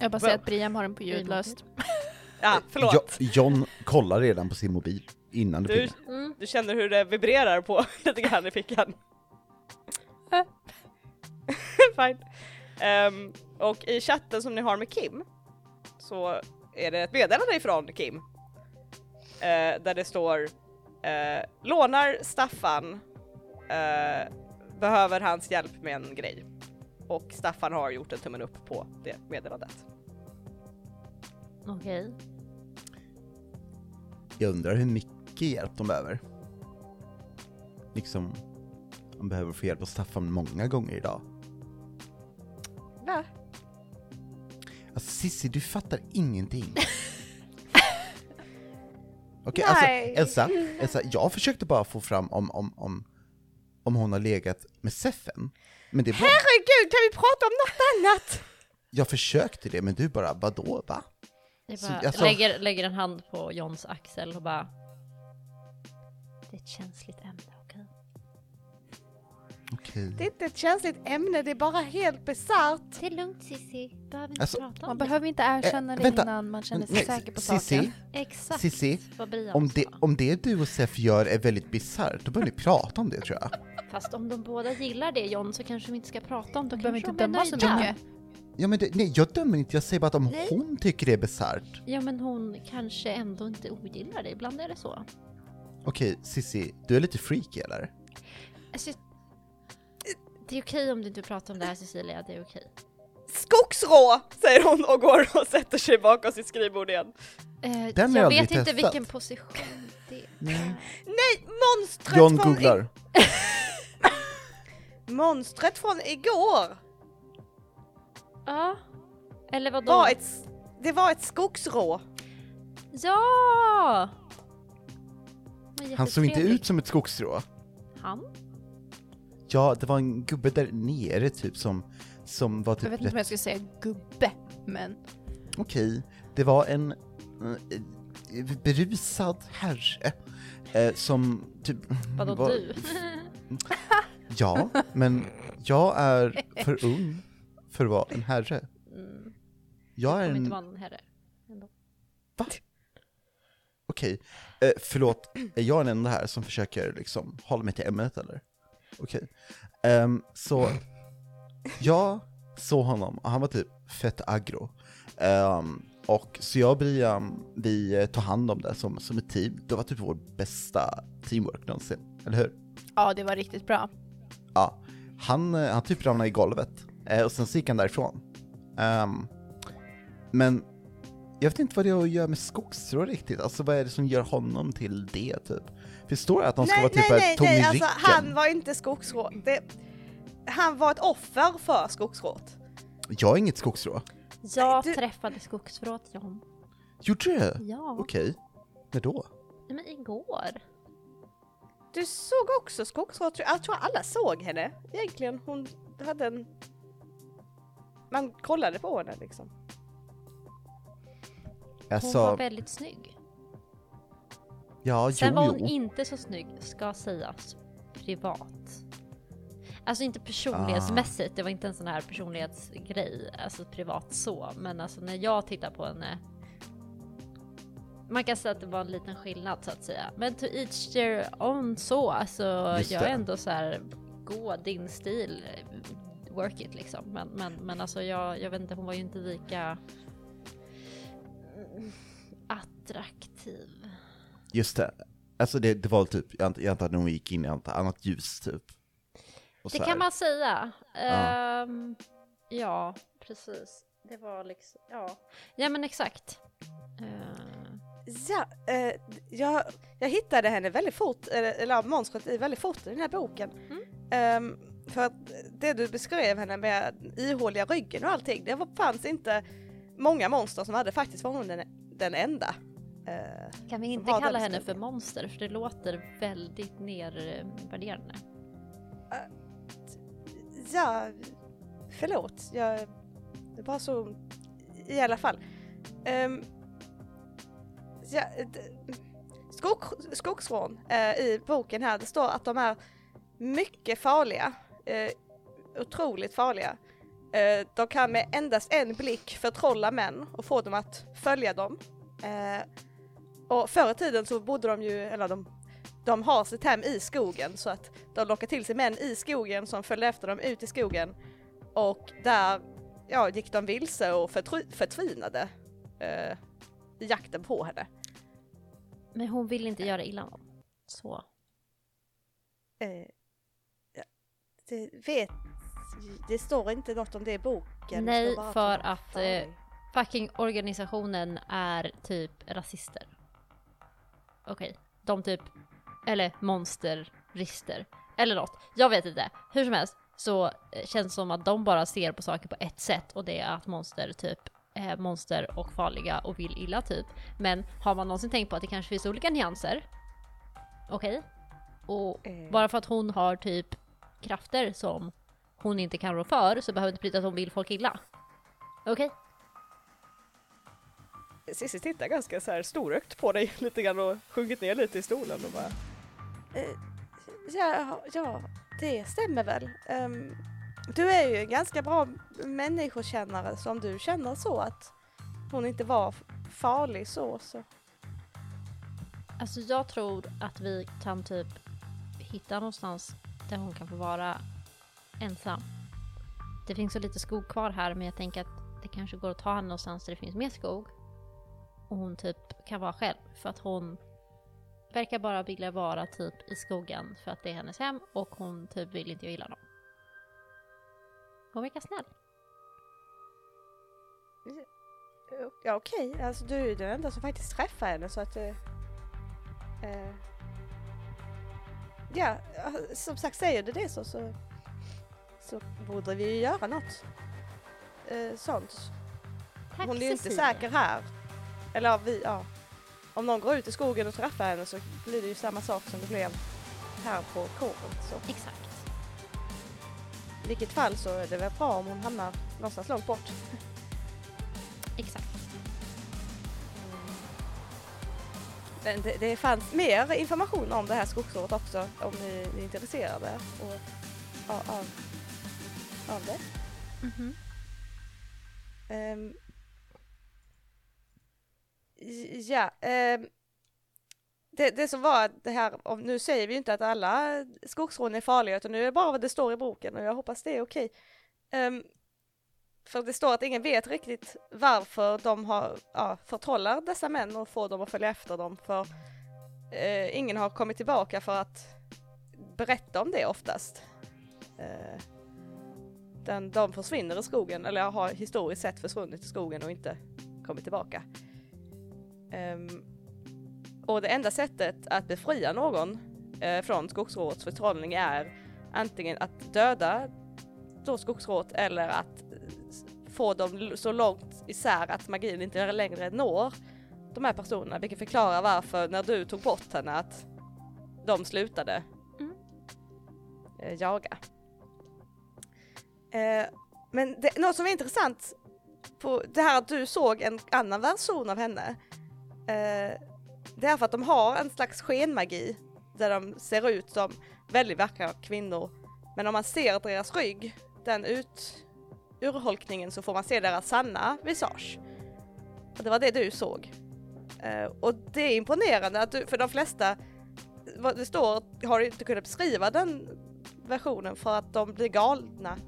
Jag bara säger att Briam har den på ljudlöst. Ja, förlåt. Jo, John kollar redan på sin mobil innan Du, plingar. Mm. du känner hur det vibrerar på lite grann i fickan. Fine. Ehm, och i chatten som ni har med Kim så är det ett meddelande ifrån Kim. eh, där det står eh, lånar Staffan, eh, behöver hans hjälp med en grej. Och Staffan har gjort en tummen upp på det meddelandet. Okej. Jag undrar hur mycket hjälp de behöver. Liksom, de behöver få hjälp av Staffan många gånger idag. Va? Alltså Sissi, du fattar ingenting. Okej, alltså Nej. Elsa, Elsa, jag försökte bara få fram om, om, om, om hon har legat med Seffen. Men det var, Herregud, kan vi prata om något annat? jag försökte det, men du bara, vadå, va? Jag Så, bara alltså- lägger, lägger en hand på Johns axel och bara... Det är ett känsligt ämne, Okej. Det är inte ett känsligt ämne, det är bara helt bisarrt. Det är lugnt Cissi, behöver inte Alltså- prata Man om det. behöver inte erkänna Eh, det vänta. innan man känner sig Nej, säker på Sissi, saken. Exakt Sissi, vad Brian Om det, om det du och Seff gör är väldigt bisarrt, då bör ni prata om det tror jag. Fast om de båda gillar det John så kanske vi inte ska prata om det. Du Då behöver inte de döma så nöjda. mycket. Ja men det, nej, jag dömer inte, jag säger bara att om Nej. hon tycker det är bisarrt. Ja men hon kanske ändå inte ogillar det, ibland är det så. Okej, Sissi, du är lite freaky eller? Alltså, det är okej om du inte pratar om det här Cecilia, det är okej. Skogsrå! Säger hon och går och sätter sig bakom sitt skrivbord igen. Eh, Den har jag jag vet aldrig inte testat. vilken position det är. Nej. Nej, monstret John från googlar. I- monstret från igår Ja. Eller vadå? var ett, s- det var ett skogsrå. Ja! Vad Han såg inte jättetrevligt. ut som ett skogsstrå. Han? Ja, det var en gubbe där nere typ som, som var typ Jag vet inte om jag ska säga gubbe, men Okej, det var en eh, berusad herre eh, som typ... Vadå var- du? Ja, men jag är för ung för att vara en herre. Mm, Jag är kommer inte en... vara någon herre. Ändå. Okej, eh, förlåt, är jag den enda här som försöker liksom hålla mig till ämnet eller? Okej, Ehm, så jag såg honom och han var typ fett aggro. Ehm, och så jag och Brian, vi eh, tog hand om det som, som ett team. Det var typ vår bästa teamwork någonsin, eller hur? ja, det var riktigt bra. Ja, han, eh, han typ ramlade i golvet eh, och sen så gick han därifrån. Ehm, men jag vet inte vad det har att göra med skogsstrå riktigt, alltså vad är det som gör honom till det typ? Förstår jag att de ska nej, vara typ nej, ett nej, nej, alltså han var inte skogsrå. Det, han var ett offer för skogsrået. Jag är inget skogsstrå. Jag du- träffade skogsförråt John. Gjorde du? Ja, Okej, när då? Nej, men igår. Du såg också skogsrået, jag tror alla såg henne egentligen. Hon hade en... Man kollade på henne liksom. Hon Alltså, var väldigt snygg. Ja, Sen jo, var hon jo. inte så snygg, ska sägas, privat. Alltså inte personlighetsmässigt, det var inte en sån här personlighetsgrej, alltså privat så, men alltså när jag tittar på henne man kan säga att det var en liten skillnad så att säga. Men to each their own så, alltså Just jag är det. ändå så här, gå din stil, work it liksom. Men, men, men alltså jag, jag vet inte, hon var ju inte lika attraktiv. Just det. Alltså det, det var typ, jag antar, att hon gick in i något annat ljus typ. Och Det kan här. man säga. Ja. Ehm, ja, precis. Det var liksom, ja. Ja men exakt. Ehm, Ja, eh, jag, jag hittade henne väldigt fort, eller, i väldigt fort i den här boken. Mm. Ehm, för att det du beskrev henne med ihåliga ryggen och allting, det var, fanns inte många monster som hade, faktiskt var hon den, den enda. Eh, kan vi inte kalla henne för monster för det låter väldigt nedvärderande. ja, förlåt, jag, det var så, i alla fall. Um, ja, skog, skogsrån eh, i boken här, det står att de är mycket farliga. Eh, otroligt farliga. Eh, de kan med endast en blick förtrolla män och få dem att följa dem. Eh, och förr i tiden så bodde de ju, eller de, de har sitt hem i skogen så att de lockar till sig män i skogen som följde efter dem ut i skogen Och där ja, gick de vilse och förtry- förtvinade eh, i jakten på henne. Men hon vill inte göra illa någon. Så. Eh, ja, det vet... Det står inte något om det i boken. Nej, för att, farlig. eh, Fucking organisationen är typ rasister. Okej, de typ, eller monsterrister. Eller något, jag vet inte. Hur som helst så eh, känns det som att de bara ser på saker på ett sätt och det är att monster typ är monster och farliga och vill illa typ. Men har man någonsin tänkt på att det kanske finns olika nyanser? Okej? Och Eh. bara för att hon har typ krafter som hon inte kan rå för så behöver det inte betyda att hon vill folk illa. Okej? Cissi tittar ganska så här storögt på dig lite grann och sjunkit ner lite i stolen och bara... Eh, ja, ja, det stämmer väl. Ehm, du är ju en ganska bra människokännare som du känner så att hon inte var farlig så. så. Alltså jag tror att vi kan typ hitta någonstans där hon kan få vara ensam. Det finns så lite skog kvar här men jag tänker att det kanske går att ta henne någonstans där det finns mer skog. Och hon typ kan vara själv för att hon verkar bara vilja vara typ i skogen för att det är hennes hem och hon typ vill inte illa någon. Hon verkar snäll. Ja okej, alltså du är ju den enda som faktiskt träffar henne så att... Eh, eh, ja, eh, som sagt säger du det så, så, så borde vi ju göra något eh, sånt. Hon är ju inte säker här. Eller ja, vi, ja. Om någon går ut i skogen och träffar henne så blir det ju samma sak som det blev här på kåren. Så Exakt. i vilket fall så är det väl bra om hon hamnar någonstans långt bort. Exakt. Men det, det fanns mer information om det här skogsåret också om ni, ni är intresserade och, av, av, av det. Mhm. Ehm, j- ja, eh, det, det som var det här, och nu säger vi ju inte att alla skogsrån är farliga utan nu är det bara vad det står i boken och jag hoppas det är okej. Ehm, för det står att ingen vet riktigt varför de har, ja, förtrollar dessa män och får dem att följa efter dem för eh, ingen har kommit tillbaka för att berätta om det oftast. Eh, den, de försvinner i skogen, eller har historiskt sett försvunnit i skogen och inte kommit tillbaka. Ehm, och det enda sättet att befria någon eh, från skogsrådets förtrollning är antingen att döda då skogsrådet eller att få dem så långt isär att magin inte längre når de här personerna, vilket förklarar varför när du tog bort henne att de slutade Mm. eh, jaga. Eh, men det, något som är intressant på det här att du såg en annan version av henne. Eh, det är för att de har en slags skenmagi där de ser ut som väldigt vackra kvinnor. Men om man ser deras rygg, den ut, urholkningen, så får man se deras sanna visage. Och det var det du såg. Eh, och det är imponerande att du, för de flesta, vad det står, har du inte kunnat beskriva den versionen för att de blir galna.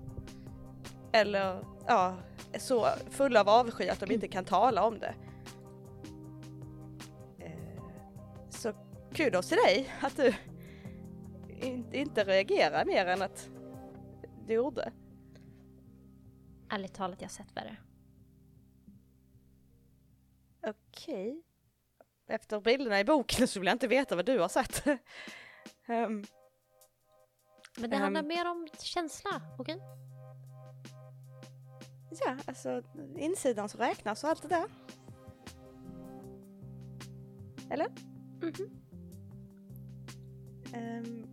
Eller ja, så fulla av avsky att de inte kan tala om det. Kudos till dig att du in, inte reagerar mer än att du gjorde. Ärligt talat, jag har sett värre. Okej. Efter bilderna i boken så vill jag inte veta vad du har sett. Ehm, Men det Ehm. handlar mer om känsla, okej? ja, alltså insidan som räknas och allt det där. Eller? Mhm. Ehm,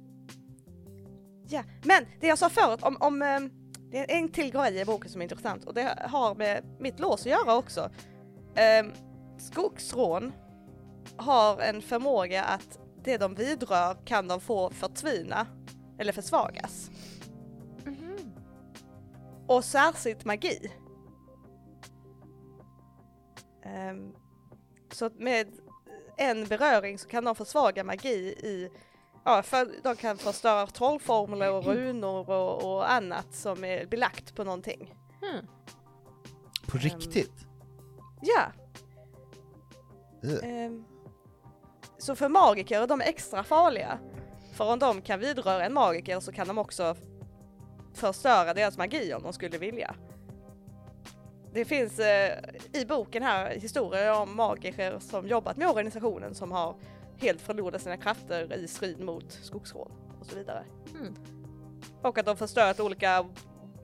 ja, men det jag sa förut om, om ehm, det är en till grej i boken som är intressant och det har med mitt lås att göra också. Um, skogsrån har en förmåga att det de vidrör kan de få förtvina eller försvagas. Mhm. Och särskilt magi. Ehm, så med en beröring så kan de försvaga magi i Ja, för de kan förstöra trollformler och runor och, och annat som är belagt på någonting. Hmm. På riktigt? Ja. Ehm, så för magiker, de är extra farliga. För om de kan vidröra en magiker så kan de också förstöra deras magi om de skulle vilja. Det finns eh, i boken här historier om magiker som jobbat med organisationen som har helt förlorat sina krafter i strid mot skogsrån och så vidare. Mm. Och att de förstört olika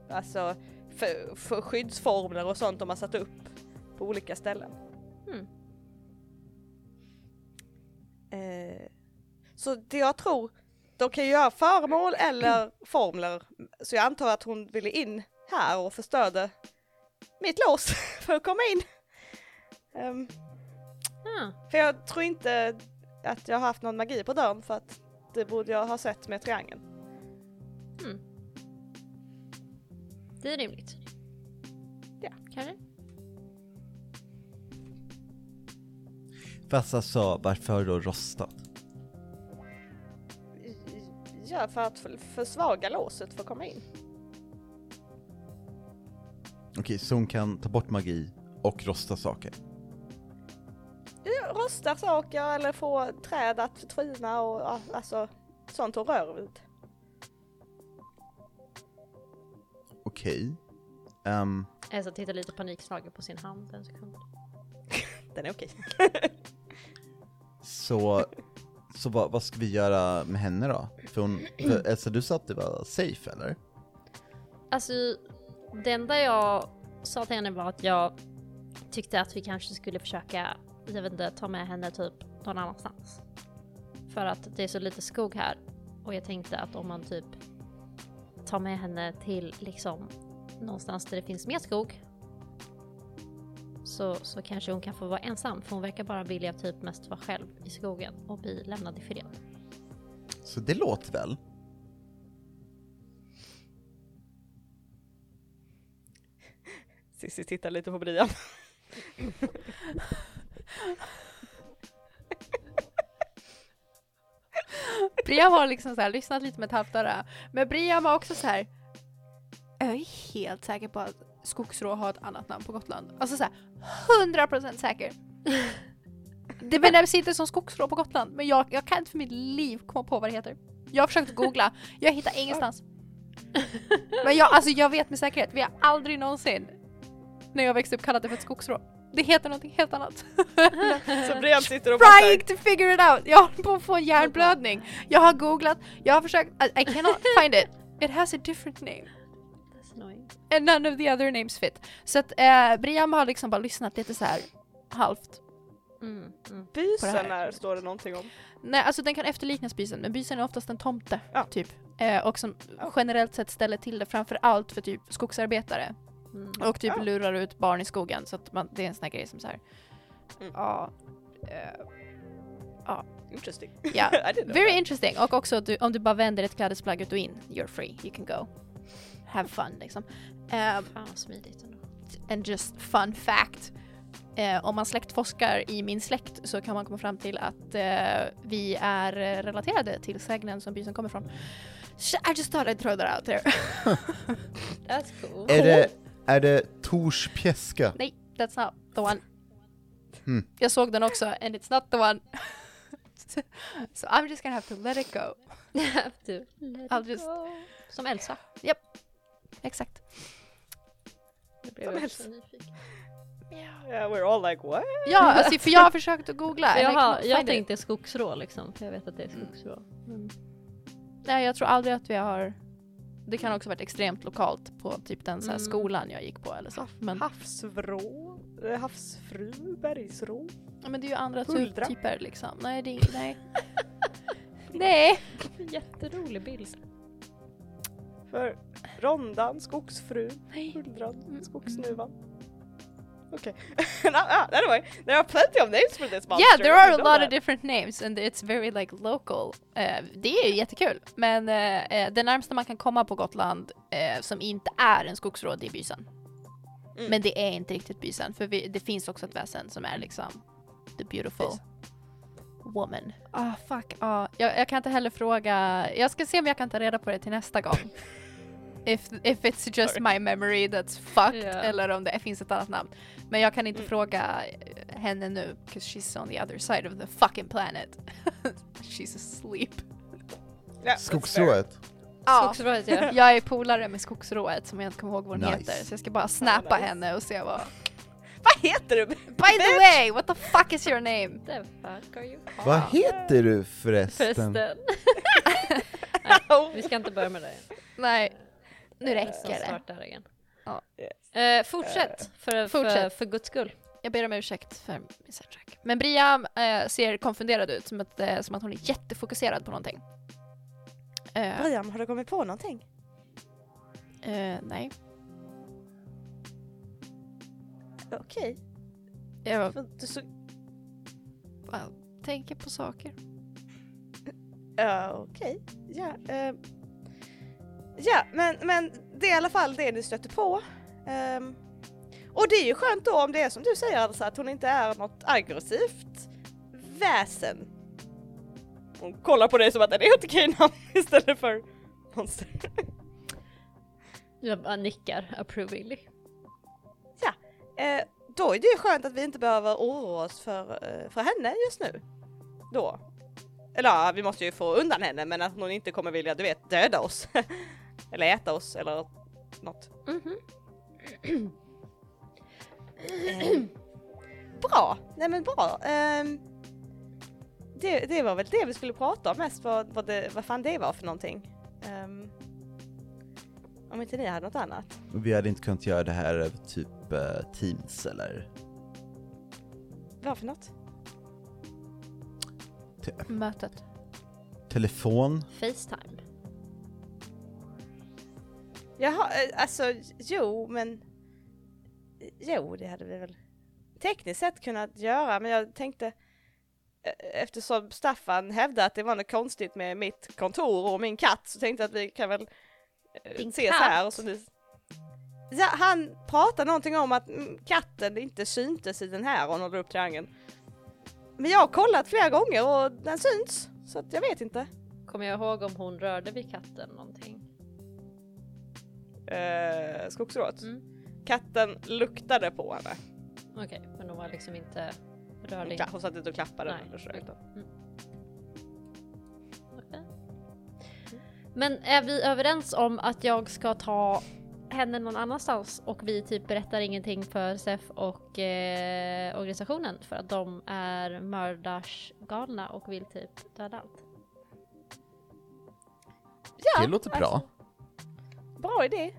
alltså, för, för skyddsformler och sånt de har satt upp på olika ställen. Mm. Eh, så det jag tror, de kan ju göra föremål eller formler. Så jag antar att hon ville in här och förstörde mitt lås för att komma in. Ehm, Ah. för jag tror inte att jag har haft någon magi på dörren för att det borde jag ha sett med triangeln. Det är rimligt. Ja. Kanske? Fast alltså, varför då rostat? Ja, för att för- försvaga låset för att komma in. Okej, så hon kan ta bort magi och rosta saker? Rosta saker eller få träd att trina och ja, alltså sånt hon rör vid. Okej. Ehm, Elsa tittar lite panikslagen på sin hand en sekund. Den är okej. så, så vad, vad ska vi göra med henne då? För hon, för Elsa du sa att det var safe eller? Alltså, det enda jag sa till henne var att jag tyckte att vi kanske skulle försöka, jag vet inte, ta med henne typ någon annanstans. För att det är så lite skog här och jag tänkte att om man typ tar med henne till liksom någonstans där det finns mer skog så, så kanske hon kan få vara ensam för hon verkar bara vilja typ mest vara själv i skogen och bli lämnad i fred. Så det låter väl? Cissi tittar lite på Brian. Briam har liksom så här, lyssnat lite med ett halvt öra. Men Briam var också så här. Jag är helt säker på att skogsrå har ett annat namn på Gotland. Alltså så här, 100% säker. Det benämns inte som skogsrå på Gotland, men jag, jag kan inte för mitt liv komma på vad det heter. Jag har försökt googla, jag hittar ingenstans. Men jag, alltså jag vet med säkerhet, vi har aldrig någonsin när jag växte upp kallat det för ett skogsrå. Det heter någonting helt annat. Så Brian sitter och bara trying to figure it out. Jag håller på att få en hjärnblödning. Jag har googlat, jag har försökt, I, I cannot find it. It has a different name. That's annoying. And none of the other names fit. Så att eh, Briam har liksom bara lyssnat lite så här halvt. Mm, mm. Bysen är, står det någonting om. Nej, alltså den kan efterliknas bysen, men bysen är oftast en tomte, Ja. typ. Eh, och som generellt sett ställer till det framför allt för typ skogsarbetare. Mm. Och typ Ja. lurar ut barn i skogen, så att man, det är en sån här grej som så här. Mm. Ja. eh, Interesting. Ja, I didn't know Very that. interesting. Och också att du, om du bara vänder ett klädesplagg ut och in, you're free, you can go. Have fun liksom. Um, Fan smidigt ändå. and just fun fact. Eh, om man släktforskar i min släkt så kan man komma fram till att eh, vi är eh, relaterade till sägnen som bysen kommer från. I just thought I'd throw that out there. That's cool. Är det, är det Tors pjäska? Nej, that's not the one. Hmm. Jag såg den också and it's not the one. so I'm just gonna have to let it go. have to let I'll it just- go. Som Elsa. Exakt. Jag blev Som Elsa. nyfiken. Yeah, we're all like what? Ja, alltså, för jag har försökt att googla. jag find it. tänkte skogsrå liksom, för jag vet att det är skogsrå. Mm. Nej, jag tror aldrig att vi har... Det kan också varit extremt lokalt på typ den så här Mm. skolan jag gick på eller så. Men, Havsvrå? Eh, Havsfru? Bergsrå? ja, men det är ju andra ty- Huldra. typer liksom. Nej, det är nej. nej. Jätterolig bild. För rondan, skogsfru, huldran, Mm. skogsnuvan. Okej. no, ah, anyway, there are plenty of names for this monster. Yeah, there are a lot that. of different names and it's very like local. Eh, det är ju jättekul. Men eh, det närmsta man kan komma på Gotland eh, som inte är en skogsråd det är bysen. Mm. Men det är inte riktigt bysen för vi, det finns också ett väsen som är liksom the beautiful. woman. Ah fuck, ah. Jag, jag kan inte heller fråga, jag ska se om jag kan ta reda på det till nästa gång. If, if it's just Sorry. my memory that's fucked Ja. eller om det finns ett annat namn. Men jag kan inte Mm. fråga henne nu because she's on the other side of the fucking planet. she's asleep. Ja, Skogsrået. Ja. Skogsrået ja. Jag är polare med skogsrået som jag inte kommer ihåg vad hon Nice. heter så jag ska bara snappa nice. henne och se vad... Vad heter du? By the way, what the fuck is your name? The fuck are you Vad heter du förresten? Förresten. Oh. Vi ska inte börja med det. Nej, nu Som räcker det. startar igen. Ja. Yes. Eh, fortsätt, för, för, Fortsätt. för guds skull. Jag ber om ursäkt för min sidetrack. Men Bria eh, ser konfunderad ut, som att, eh, som att hon är jättefokuserad på någonting. Eh, Brian, har du kommit på någonting? eh, nej. Okej. Jag Men Du så... tänker på saker. Ja, okej. Ja, ehm. Ja men, men det är i alla fall det ni stöter på. Ehm, och det är ju skönt då om det är som du säger alltså att hon inte är något aggressivt väsen. Hon kollar på dig som att det är ett okej namn istället för monster. Jag bara nickar approvingly. Eh, då är det ju skönt att vi inte behöver oroa oss för, eh, för henne just nu. Då. Eller ja, vi måste ju få undan henne men att hon inte kommer vilja, du vet, döda oss. eller äta oss eller något. Mhm. Eh, bra, nej men bra. Ehm, det, det var väl det vi skulle prata om mest, vad, vad, det, vad fan det var för någonting. Ehm, om inte ni hade något annat. Vi hade inte kunnat göra det här över typ eh, Teams eller? Vad för något? Mötet. Telefon? Facetime. Jaha, eh, alltså jo men... Jo, det hade vi väl tekniskt sett kunnat göra, men jag tänkte eh, eftersom Staffan hävdade att det var något konstigt med mitt kontor och min katt så tänkte jag att vi kan väl eh, Din ses katt? här och så ni... Ja, han pratade någonting om att mm, katten inte syntes i den här och håller upp triangeln. Men jag har kollat flera gånger och den syns, så att jag vet inte. Kommer jag ihåg om hon rörde vid katten någonting? Eh, skogsrået. Mm. Katten luktade på henne. Okej, men hon var liksom inte rörlig. Hon satt inte och klappade Nej. eller så. utan- Okej. Men är vi överens om att jag ska ta henne någon annanstans och vi typ berättar ingenting för SEF och eh, organisationen för att de är mördarsgalna och vill typ döda allt? Ja, det låter bra. alltså, bra idé.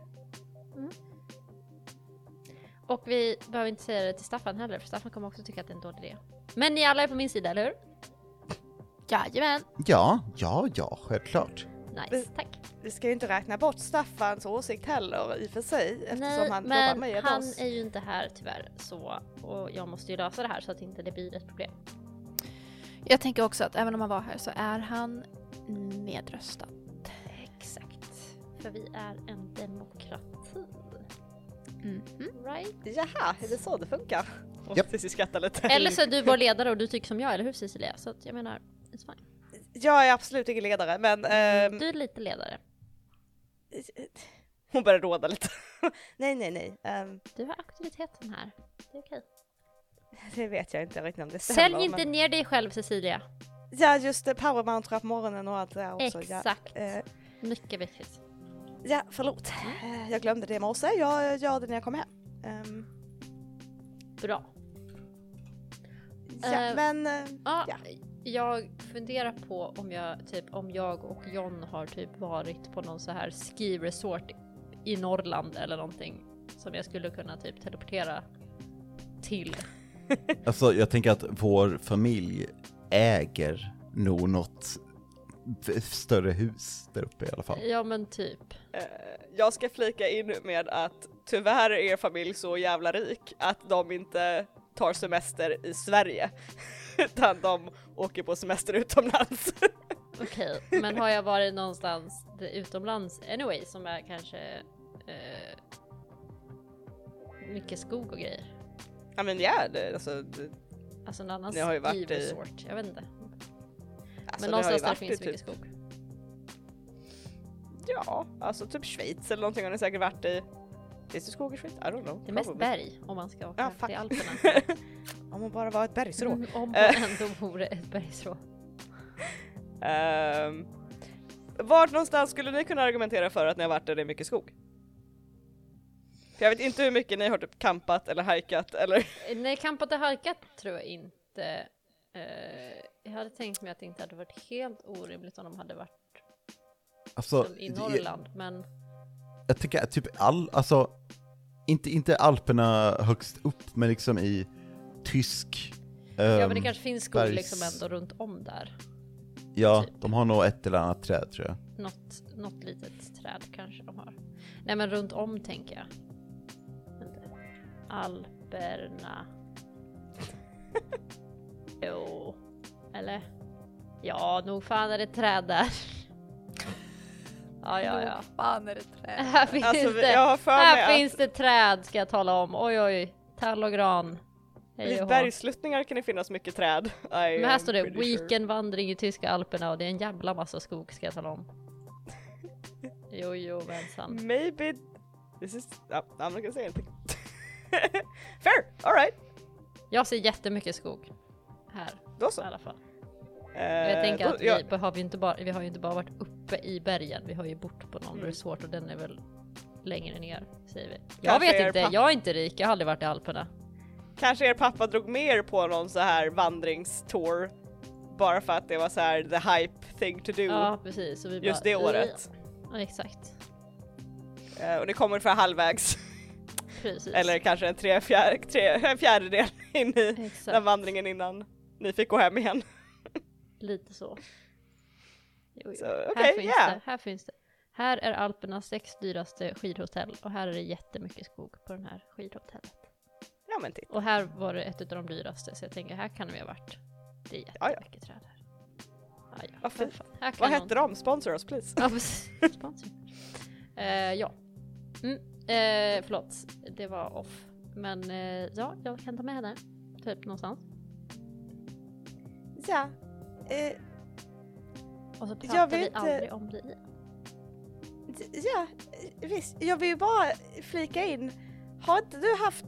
Och vi behöver inte säga det till Staffan heller för Staffan kommer också tycka att det är en dålig idé. Men ni alla är på min sida, eller hur? Jajamän. Ja, ja, ja, självklart. Nice, tack. Vi ska ju inte räkna bort Staffans åsikt heller i och för sig eftersom Nej, han jobbar men med han oss. är ju inte här tyvärr så och jag måste ju lösa det här så att inte det blir ett problem. Jag tänker också att även om han var här så är han nedröstad. Exakt. För vi är en demokrati. Mhm. Right? Jaha, är det så det funkar? Och Japp. Cissi skrattar lite. Eller så är du vår ledare och du tycker som jag, eller hur Cecilia? Så att jag menar, it's fine. Jag är absolut ingen ledare men ehm, Du är lite ledare. hon börjar råda lite. nej, nej, nej. ehm, Du har auktoriteten här. Det är okej. det vet jag inte riktigt om det stämmer. Sälj inte men... ner dig själv Cecilia. Ja, just det. Powermantra på morgonen och allt det där också. Exakt. Ja, eh, Mycket viktigt. Ja förlåt. Jag glömde det i morse. Jag gör det när jag kommer hem. Ehm, Bra. ja, Eh, men... eh, Ja, Ja. jag funderar på om jag typ om jag och John har typ varit på någon så här ski resort i Norrland eller någonting som jag skulle kunna typ teleportera till. Alltså jag tänker att vår familj äger nog något större hus där uppe i alla fall. Ja men typ. Eh, jag ska flika in med att tyvärr är er familj så jävla rik att de inte tar semester i Sverige. Utan de åker på semester utomlands. Okej, men har jag varit någonstans utomlands anyway som är kanske eh, mycket skog och grejer? ja men ja, det, alltså, det, Alltså en annan Ni har ju varit i- ski resort. Jag vet inte. Alltså, Men någonstans där det finns i mycket typ, skog. Ja, alltså typ Schweiz eller någonting har ni säkert varit i. Finns det skog i Schweiz? I don't know. Det är mest Probably. berg om man ska åka Ja, till Alperna. Om man bara var ett bergsrå. Mm, om Eh. man ändå vore ett bergsrå. Um, vart någonstans skulle ni kunna argumentera för att ni har varit där det är mycket skog? För jag vet inte hur mycket ni har typ campat eller hajkat eller Nej, campat och halkat tror jag inte. Eh, jag hade tänkt mig att det inte hade varit helt orimligt om de hade varit Alltså, i Norrland, men jag tycker att typ all, alltså, inte, inte Alperna högst upp, men liksom i tysk... ja, men det ehm, kanske finns skog bergs- liksom ändå runt om där. Ja, typ. de har nog ett eller annat träd tror jag. Något, något litet träd kanske de har. Nej, men runt om tänker jag. Alperna. jo, eller? Ja, nog fan är det träd där. ja, ja, ja. Fan är det träd. Här finns Alltså det. jag har för Här mig finns det träd ska jag tala om. Oj oj, tall och gran. att hå. bergsluttningar kan det finnas mycket träd. I Men här står det pretty sure. weekendvandring i tyska alperna och det är en jävla massa skog ska jag tala om. Jo jo mensan. Maybe this is, oh, I'm not gonna say anything. Fair, alright. Jag ser jättemycket skog. Här Då i så. alla fall. Eh, jag tänker då- att ja, vi, behöver ju inte bara, vi har ju inte bara varit uppe i bergen, vi har ju bort på någon Mm. resort och den är väl längre ner säger vi. Jag Kanske vet er inte, papp- jag är inte rik, jag har aldrig varit i Alperna. Kanske er pappa drog mer på någon så här vandringstour bara för att det var så här the hype thing to do Ja precis. Och vi just bara, det året. Ja, exakt. Eh, och ni kommer för halvvägs, Precis. eller kanske en, tre, fjär, tre, en fjärdedel in i den Exakt. vandringen innan ni fick gå hem igen. Lite så. Jo, jo. Så, här, okej, finns ja. det, här finns det. Här är Alpernas sex dyraste skidhotell och här är det jättemycket skog på den här skidhotellet. Ja men titta. Och här var det ett av de dyraste så jag tänker här kan vi ha varit. Det är Ja, ja. jättemycket träd här. Ja, ja. Vad fint. Här kan Vad hette de? Sponsor us please. Ja. Sponsor. Eh, ja. Mm, eh, förlåt, det var off. Men eh, ja, jag kan ta med henne. Typ någonstans. Ja, eh, Och så Jag pratar vill vi aldrig om det igen. ja visst. Jag vill ju bara flika in. Har inte du haft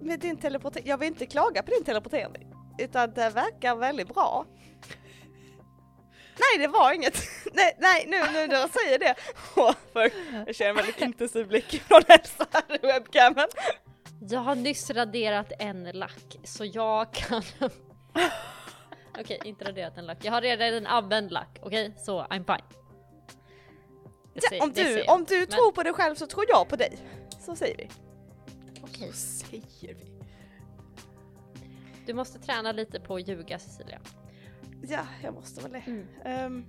med din teleportering, jag vill inte klaga på din teleportering. Utan det verkar väldigt bra. Nej det var inget. Nej, nej nu, nu när jag säger det. Jag känner en väldigt intensiv blick från Elsa här i webcamen. Jag har nyss raderat en lack så jag kan... Okej, inte raderat en lack. Jag har redan en använd lack, okej? Så I'm fine. Det Ja, ser- om, det du, jag. om du Men- tror på dig själv så tror jag på dig. Så säger vi. Okej. säger vi. Du måste träna lite på att ljuga Cecilia. Ja, jag måste väl det. Mm. Ehm,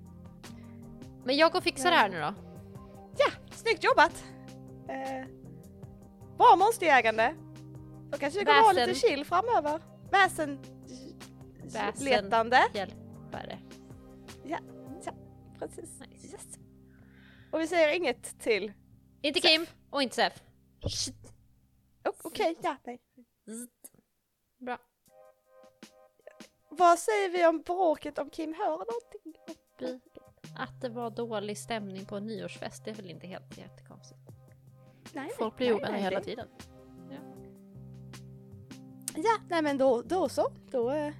Men jag går och fixar det här nu då. ja, snyggt jobbat! Uh, bra monsterjägande. Då kanske vi kommer ha lite chill framöver. Väsen... Väsen. Letande. Hjälpare. Precis. Nice. Yes. Och vi säger inget till... Inte Kim och inte Sef. O- Okej, ja, nej. Bra. Vad säger vi om bråket om Kim hör någonting? Att det var dålig stämning på en nyårsfest, det är väl inte helt jättekonstigt. Nej, Folk blir ovänner hela tiden. Ja, nej men då, då så. Då eh,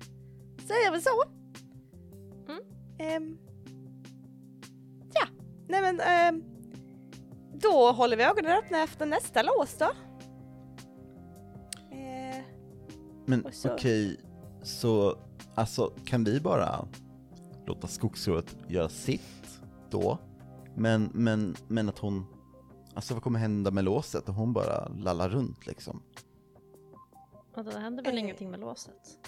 säger vi så. Mm. Ehm, ja, nej men ehm, då håller vi ögonen öppna efter nästa lås då. Eh, Men så- okej, så alltså kan vi bara låta skogsrådet göra sitt då? Men, men, men att hon, alltså vad kommer hända med låset? Och hon bara lallar runt liksom? Och det händer väl Eh. ingenting med låset?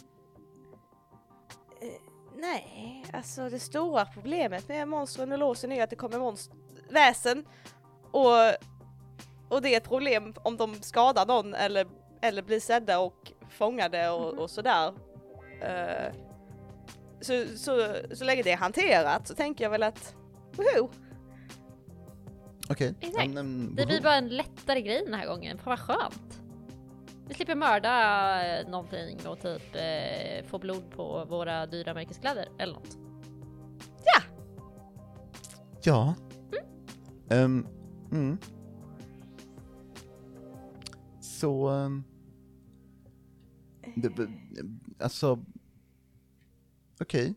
Nej, alltså det stora problemet med monstren och låsen är att det kommer monst- väsen och, och det är ett problem om de skadar någon eller, eller blir sedda och fångade och, Mhm. och sådär. Eh, så, så, så länge det är hanterat så tänker jag väl att woho! Okej. Exakt. ja, men- Det blir bara en lättare grej den här gången, fan vad skönt. Vi slipper mörda någonting och typ eh, få blod på våra dyra märkeskläder eller något. Ja. Ehm, mm. Så... Um, det, alltså... Okej.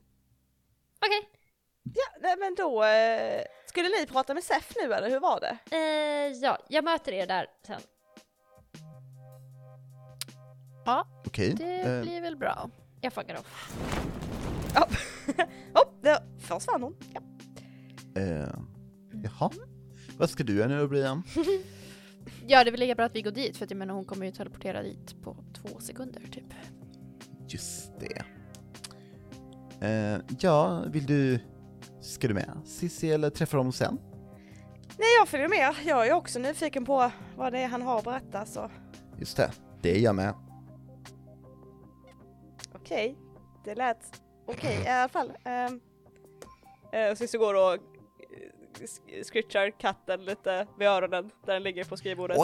Okej. Ja, nej, men då eh, skulle ni prata med Sef nu eller hur var det? Eh, ja, jag möter er där sen. Ja, Okej. det Eh, blir väl bra. Jag fuckar off. Ja, oh, där försvann hon. Ja. eh, jaha. Vad ska du göra nu Brian? Ja, det är väl lika bra att vi går dit för att jag menar hon kommer ju teleportera dit på två sekunder typ. Just det. Eh, ja, vill du... Ska du med Cissi eller träffa dem sen? Nej, jag följer med. Jag är också nyfiken på vad det är han har att berätta så Just det, det är jag med. Okej, det lät okej i alla fall. Um, uh, Cissi går och eh, scritchar katten lite vid öronen där den ligger på skrivbordet.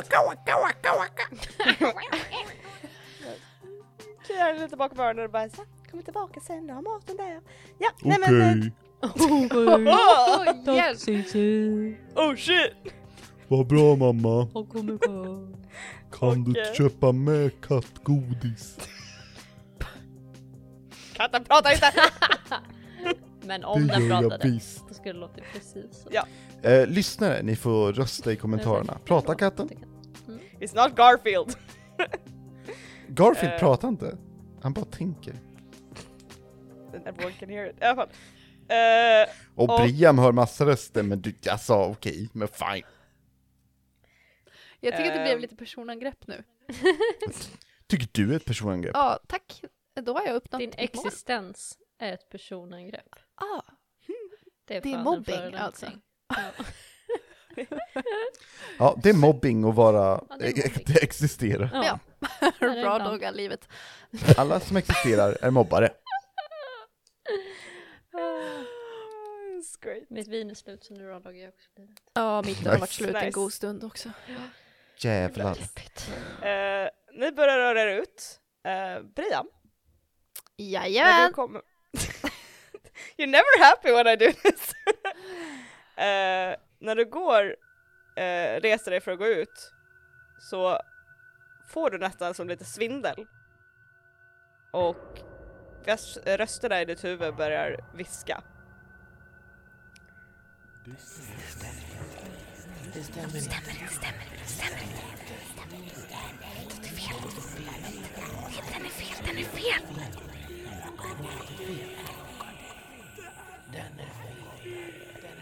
Kliar den lite bakom öronen och bara så, kommer tillbaka sen, du har maten där. Ja, nej men... Oh, yes. Oh shit! Vad bra mamma. Kan du köpa med kattgodis? Katten pratar inte! Men om den pratade, visst. då skulle det låta precis så. Ja. Eh, lyssnare, ni får rösta i kommentarerna. Pratar katten? It's not Garfield! Garfield Eh. pratar inte. Han bara tänker. Everyone can hear it. I alla fall. Eh, Och Och- Briam hör massa röster, men du, jag sa okej, men fine. Jag tycker att det blev Ehm. lite personangrepp nu. Tycker du är ett personangrepp? Ja, tack. Då har jag uppnått Din mitt mål. existens är ett personangrepp. Ah, Det är, Det är en mobbing, alltså. Ja. Ja, det är mobbing att vara, Ja, det är mobbing. det existerar. Ja. Ja. bra dogga livet. Alla som existerar är mobbare. great. Mitt vin är slut så nu rallagar jag också livet. Ja, mitt har varit slut en Nice. god stund också. Jävlar. Eh, ni börjar röra er ut. Uh, Brian, Jajamän! kommer... You're never happy when I do this! Eh, när du går, uh, reser dig för att gå ut, så får du nästan som lite svindel. Och röst- rösterna i ditt huvud börjar viska.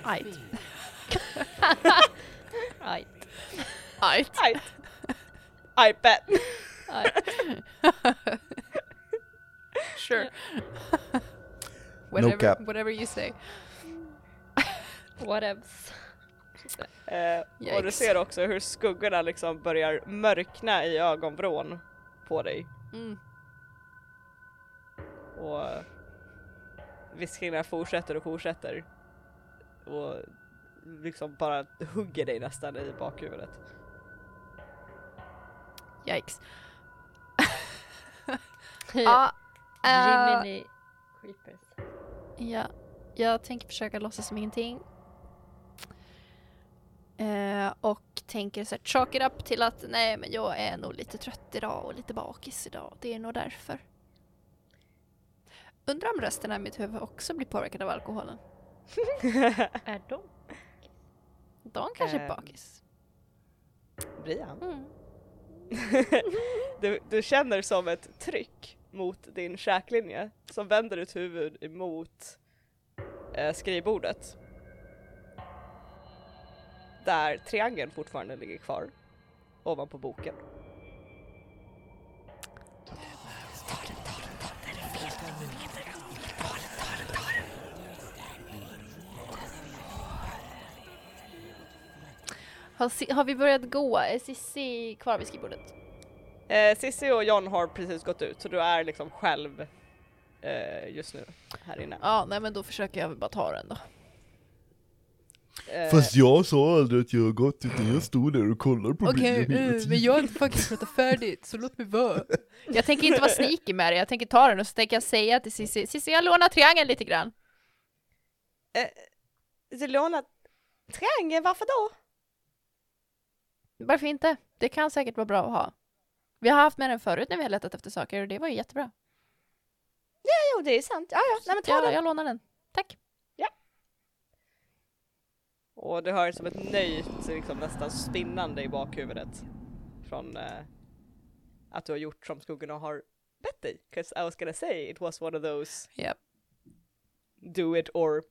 Aj. Aj. Aj. I, I bet! Aj. Sure. No whatever, cap. whatever you say. Whatevs. Eh, och du ser också hur skuggorna liksom börjar mörkna i ögonvrån på dig. Mm. Och viskningarna fortsätter och fortsätter. Och liksom bara hugger dig nästan i bakhuvudet. Yikes. Ja, Jiminy Creepers. ja, jag tänker försöka låtsas som ingenting. Eh, och tänker så här, chalk it up till att nej men jag är nog lite trött idag och lite bakis idag. Det är nog därför. Undrar om rösterna i mitt huvud också blir påverkade av alkoholen. Är de? De kanske är Ehm. bakis. Brian, Mm. du, du känner som ett tryck mot din käklinje som vänder ditt huvud emot eh, skrivbordet. Där triangeln fortfarande ligger kvar ovanpå boken. Har, har vi börjat gå? Är Cissi kvar vid skrivbordet? Eh, Cissi och John har precis gått ut så du är liksom själv eh, just nu här inne. Ja, nej men då försöker jag väl bara ta den då. Eh, Fast jag sa aldrig att jag har gått, utan jag stod där och kollade på Okej, Brian hela eh, men jag har inte faktiskt pratat färdigt, så låt mig vara. Jag tänker inte vara sneaky med det, jag tänker ta den och så tänker jag säga till Cissi, Cissi jag lånar triangeln lite grann. du lånar triangel, varför då? Varför inte? Det kan säkert vara bra att ha. Vi har haft med den förut när vi har letat efter saker och det var ju jättebra. Jo, det är sant. Ja, ja, nej men ta Jag, den. jag lånar den. Tack. Och du hör som ett nöjt, liksom nästan spinnande i bakhuvudet. Från eh, att du har gjort som skuggorna har bett dig. 'Cause I was gonna say it was one of those Yep. do it or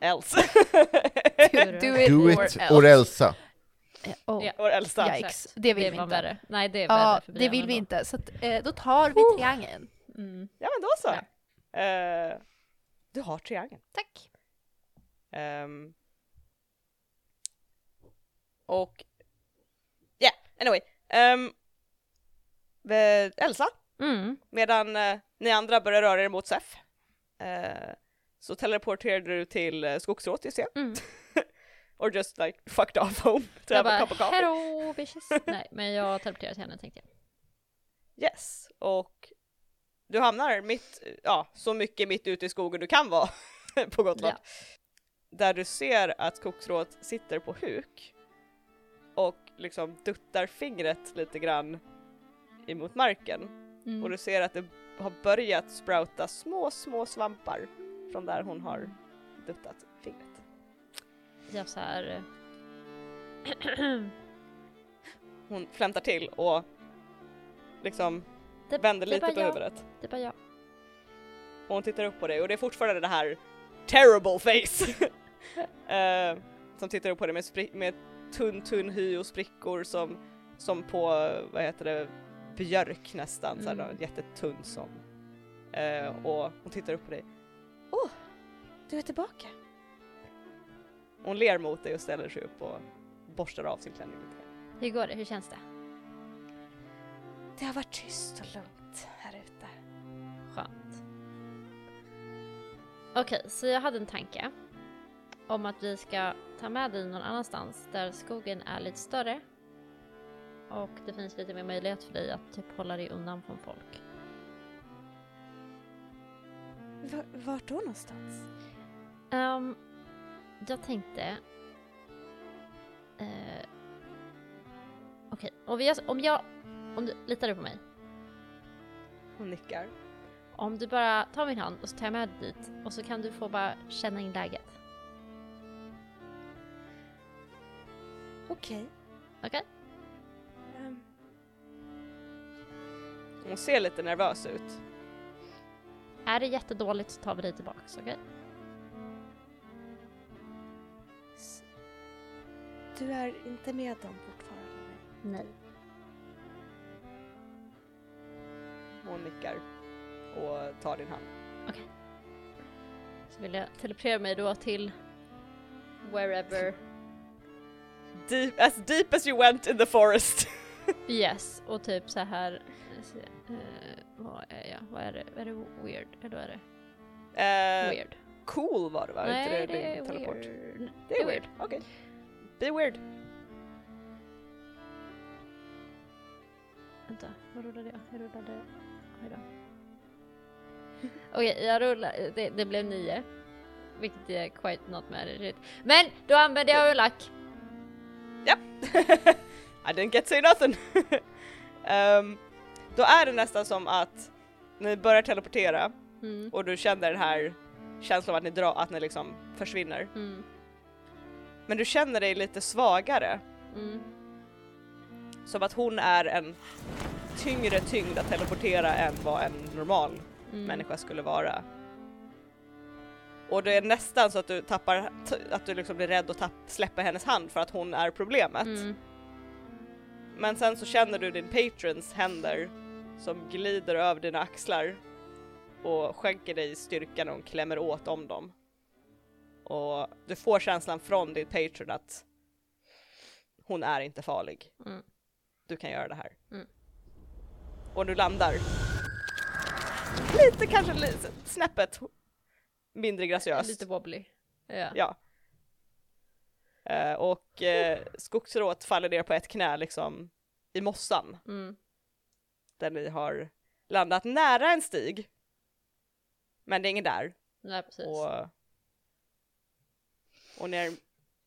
else. Do it, Do or it else. or Elsa. Oh. Ja. or Elsa. Yikes. Det vill det vi inte. värre. Nej, det är Ja, värre för det vill vi ändå. inte. Så att, eh, då tar vi triangeln. Mm. Ja men då så. Eh, du har triangeln. Tack. Ehm. och yeah, anyway. Um, Elsa, Mm. medan eh, ni andra börjar röra er mot Sef eh, så teleporterar du till uh, Skogsråt just det. Mm. Or just like fucked off home to Jag have a bara, cup of coffee. hello bitches. Nej, men jag teleporterar till henne tänkte jag. Yes, och du hamnar mitt, ja, så mycket mitt ute i skogen du kan vara på Gotland. Ja. Där du ser att skogsrået sitter på huk och liksom duttar fingret lite grann emot marken. Mm. Och du ser att det har börjat sprouta små, små svampar från där hon har duttat. Jag så här... Hon flämtar till och liksom Det- vänder det lite på jag. huvudet. Det är bara jag. Och hon tittar upp på dig och det är fortfarande det här terrible face. Eh, som tittar upp på dig med, med tunn tunn hy och sprickor som, som på, vad heter det, björk nästan, Mm. såhär jättetunn som. Eh, och hon tittar upp på dig. Åh, du är tillbaka. Hon ler mot dig och ställer sig upp och borstar av sin klänning lite. Hur går det? Hur känns det? Det har varit tyst och lugnt här ute. Skönt. Okej, så jag hade en tanke om att vi ska ta med dig någon annanstans där skogen är lite större och det finns lite mer möjlighet för dig att typ hålla dig undan från folk. vart då någonstans? Ehm, jag tänkte... Uh, Okej, om, vi- om jag... Om du litar du på mig? Hon nickar. Om du bara tar min hand och så tar jag med dig dit och så kan du få bara känna in läget. Okej. Okej? Ehm. Hon ser lite nervös ut. Är det jättedåligt så tar vi dig tillbaks, okej? Du är inte med dem fortfarande? Nej. Hon nickar och tar din hand. Så vill jag teleportera mig då till wherever. Deep, as deep as you went in the forest. Yes, och typ så här. eh, vad är jag? Vad är det? Är det weird? Eller är det Eh, weird? cool var det va? Nej, det, det, är din teleport? weird. Det är weird. Okej. Be weird. Vänta, vad rullade jag? Jag rullade... Oj då. Okej, jag rullade... Det, det blev nio. Vilket är quite not shit. Men då använde jag lack. I didn't get to say nothing. Ehm, då är det nästan som att ni börjar teleportera Mm. och du känner den här känslan av att ni drar, att ni liksom försvinner. Mm. Men du känner dig lite svagare. Mm. Som att hon är en tyngre tyngd att teleportera än vad en normal Mm. människa skulle vara. Och det är nästan så att du tappar, att du liksom blir rädd och tapp, släpper hennes hand för att hon är problemet. Mm. Men sen så känner du din patrons händer som glider över dina axlar och skänker dig styrka när hon klämmer åt om dem. Och du får känslan från din patron att hon är inte farlig. Mm. Du kan göra det här. Mm. Och du landar lite kanske lite snäppet mindre graciöst. Lite wobbly. Ja. Ja. Eh, och eh, skogsrået faller ner på ett knä liksom i mossan Mm. där ni har landat nära en stig. Men det är ingen där. Nej precis. Och, och ni är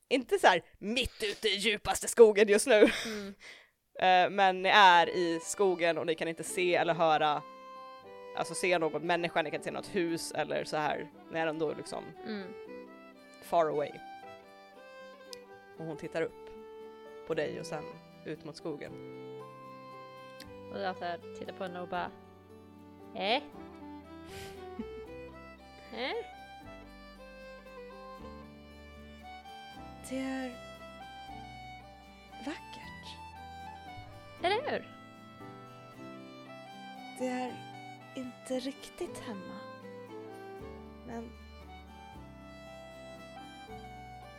inte så här mitt ute i djupaste skogen just nu. Mm. Eh, men ni är i skogen och ni kan inte se eller höra, alltså se någon människa, ni kan inte se något hus eller så här. Ni är ändå liksom Mm. far away. Och hon tittar upp på dig och sen ut mot skogen. Och jag så här, tittar på henne och bara... Eh? eh? Det är vackert. Eller hur? Det är inte riktigt hemma. Men...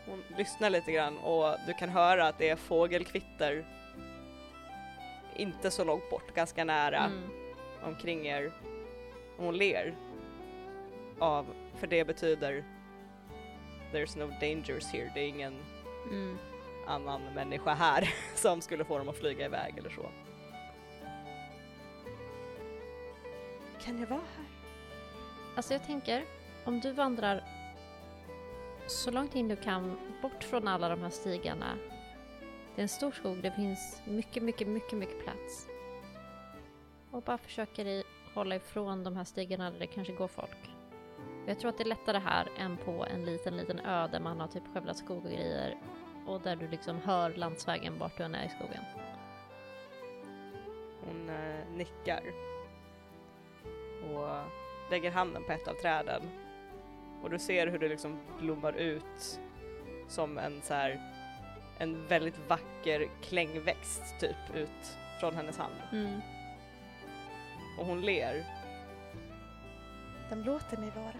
Hon lyssnar lite grann och du kan höra att det är fågelkvitter inte så långt bort, ganska nära Mm. omkring er. Hon ler. Av, för det betyder There's no dangers here. Det är ingen Mm. annan människa här som skulle få dem att flyga iväg eller så. Kan jag vara här? Alltså jag tänker, om du vandrar så långt in du kan bort från alla de här stigarna. Det är en stor skog, det finns mycket, mycket, mycket, mycket plats. Och bara försöker i, hålla ifrån de här stigarna där det kanske går folk. Jag tror att det är lättare här än på en liten, liten ö där man har typ skövlat skog och grejer. Och där du liksom hör landsvägen vart du än är i skogen. Hon eh, nickar. Och lägger handen på ett av träden. Och du ser hur det liksom blommar ut som en så här en väldigt vacker klängväxt typ ut från hennes hand. Mm. Och hon ler. De låter mig vara här.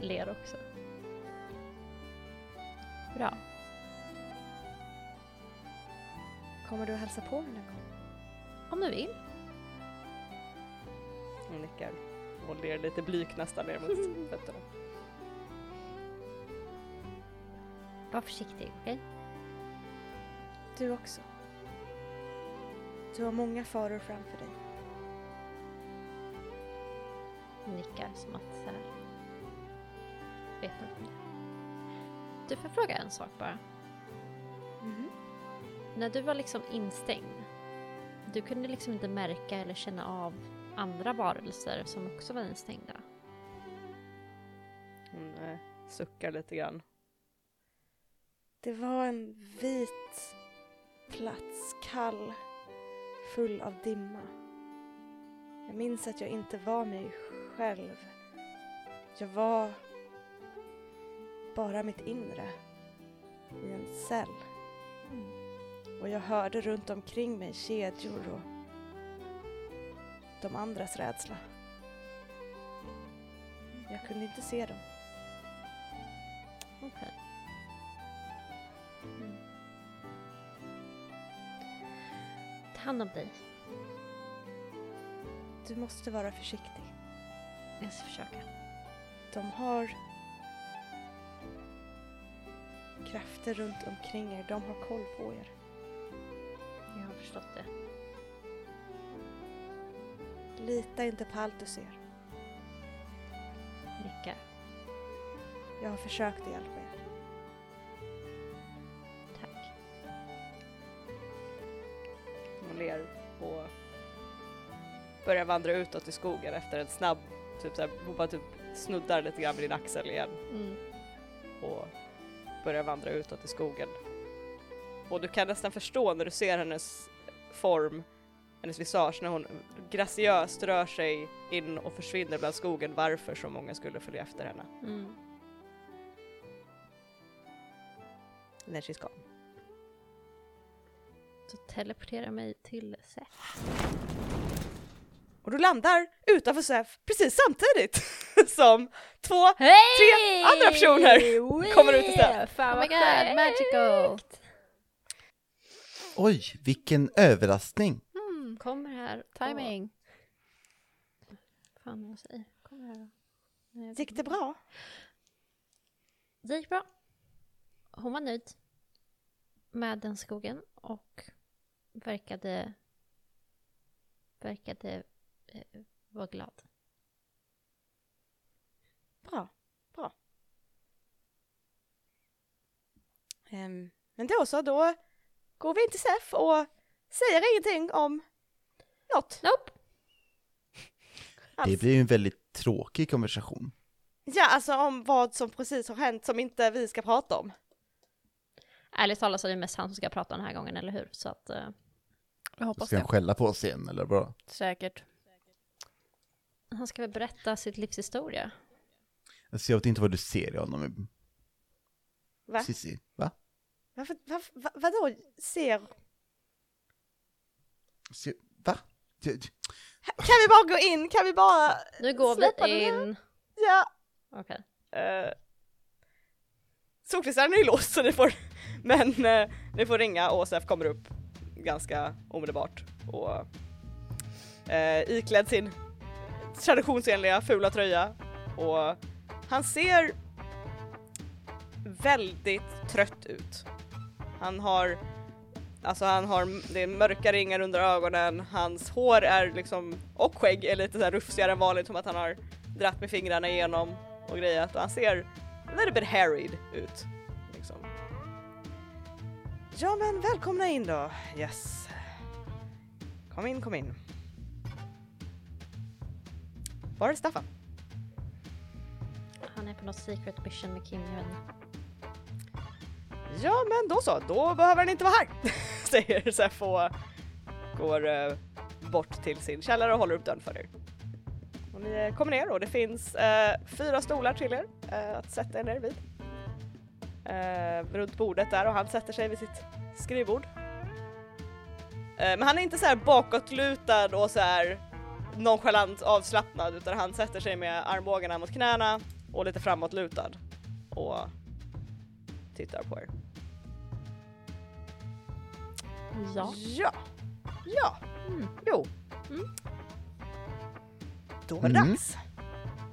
Ler också. Bra. Kommer du att hälsa på mig någon gång? Om du vill. Hon nickar. Hon ler lite blyg nästan ner mot fötterna. Var försiktig, okej? Du också. Du har många faror framför dig. Nickar som att så här. Vet du om det? Du får fråga en sak bara. Mhm. När du var liksom instängd. Du kunde liksom inte märka eller känna av andra varelser som också var instängda. Hon eh, suckar lite grann. Det var en vit plats, kall, full av dimma. Jag minns att jag inte var mig själv. Jag var bara mitt inre i en cell. Och jag hörde runt omkring mig kedjor och de andras rädsla. Jag kunde inte se dem. Okej. Mm. Ta hand om dig. Du måste vara försiktig. Jag ska försöka. De har krafter runt omkring er. De har koll på er. Jag har förstått det. Lita inte på allt du ser. Nickar. Jag har försökt att hjälpa er. Tack. Hon ler och börjar vandra utåt i skogen efter en snabb, typ såhär, hon bara typ snuddar lite grann vid din axel igen Mm. och börjar vandra utåt i skogen. Och du kan nästan förstå när du ser hennes form, hennes visage, när hon graciöst rör sig in och försvinner bland skogen varför så många skulle följa efter henne. Mm. När she's gone. Så teleporterar jag mig till Seth. Och du landar utanför SEF precis samtidigt som två Hej! andra personer kommer ut istället. Fan Oh my god, magical! Oj, vilken överraskning! Hmm, Kommer här. timing. Fan vad jag säger. Kommer här. Nej, Gick det bra? Det gick bra. Hon var nöjd med den skogen och verkade verkade eh, vara glad. Bra, bra. Ehm, men då så, då går vi in till SEF och säger ingenting om något. Nope. Det blir ju en väldigt tråkig konversation. Ja, alltså om vad som precis har hänt som inte vi ska prata om. Ärligt talat så är det mest han som ska prata den här gången, eller hur? Så att... eh, Jag hoppas Ska det. han skälla på oss igen eller bra? Säkert. Han ska väl berätta sitt livshistoria. Alltså jag vet inte vad du ser i honom. Va? Cissi, va? Varför, varför, va, vadå ser? Se, va? Kan vi bara gå in? Kan vi bara Nu går vi in. Ja. Okej. Uh, Solkristallen är ju låst så ni får, men eh, ni får ringa och SEF kommer upp ganska omedelbart och uh, iklädd sin traditionsenliga fula tröja och han ser väldigt trött ut. Han har Alltså han har, det är mörka ringar under ögonen, hans hår är liksom, och skägg är lite så här rufsigare än vanligt som att han har dratt med fingrarna igenom och grejat och han ser lite little bit harried ut. Liksom. Ja men välkomna in då, yes. Kom in, kom in. Var är Staffan? Han är på något secret mission med Kim, jag. Ja men då så, då behöver han inte vara här, säger Sef och går eh, bort till sin källare och håller upp dörren för er. Och ni eh, kommer ner och det finns eh, fyra stolar till er eh, att sätta er ner vid. Eh, runt bordet där och han sätter sig vid sitt skrivbord. Eh, men han är inte så här bakåtlutad och så här nonchalant avslappnad utan han sätter sig med armbågarna mot knäna och lite framåtlutad och tittar på er. Ja. Ja. Ja. Mm. Jo. Mm. Då var det Mm. dags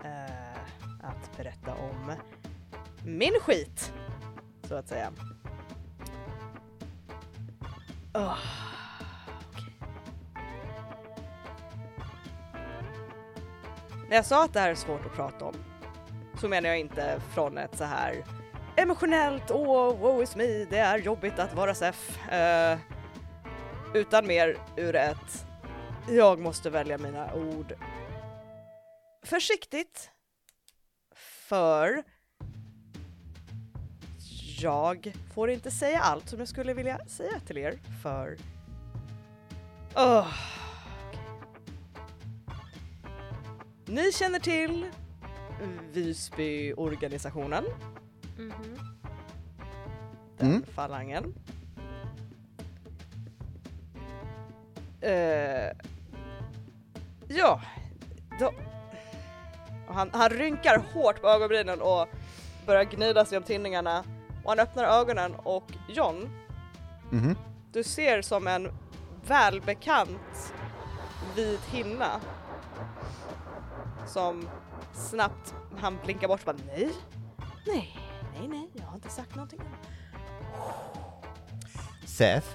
eh, att berätta om min skit, så att säga. Åh, När jag sa att det här är svårt att prata om så menar jag inte från ett så här emotionellt, åh, woe is me, det är jobbigt att vara SEF. Uh, utan mer ur ett jag måste välja mina ord. Försiktigt för jag får inte säga allt som jag skulle vilja säga till er för. Oh Ni känner till Visby-organisationen, Mhm. den Mm. falangen. Eh, ja, då... Han, han rynkar hårt på ögonbrynen och börjar gnida sig om tinningarna. Och han öppnar ögonen och John, Mhm. du ser som en välbekant vit hinna som snabbt, han blinkar bort och bara nej, nej, nej, nej, jag har inte sagt någonting. Seth,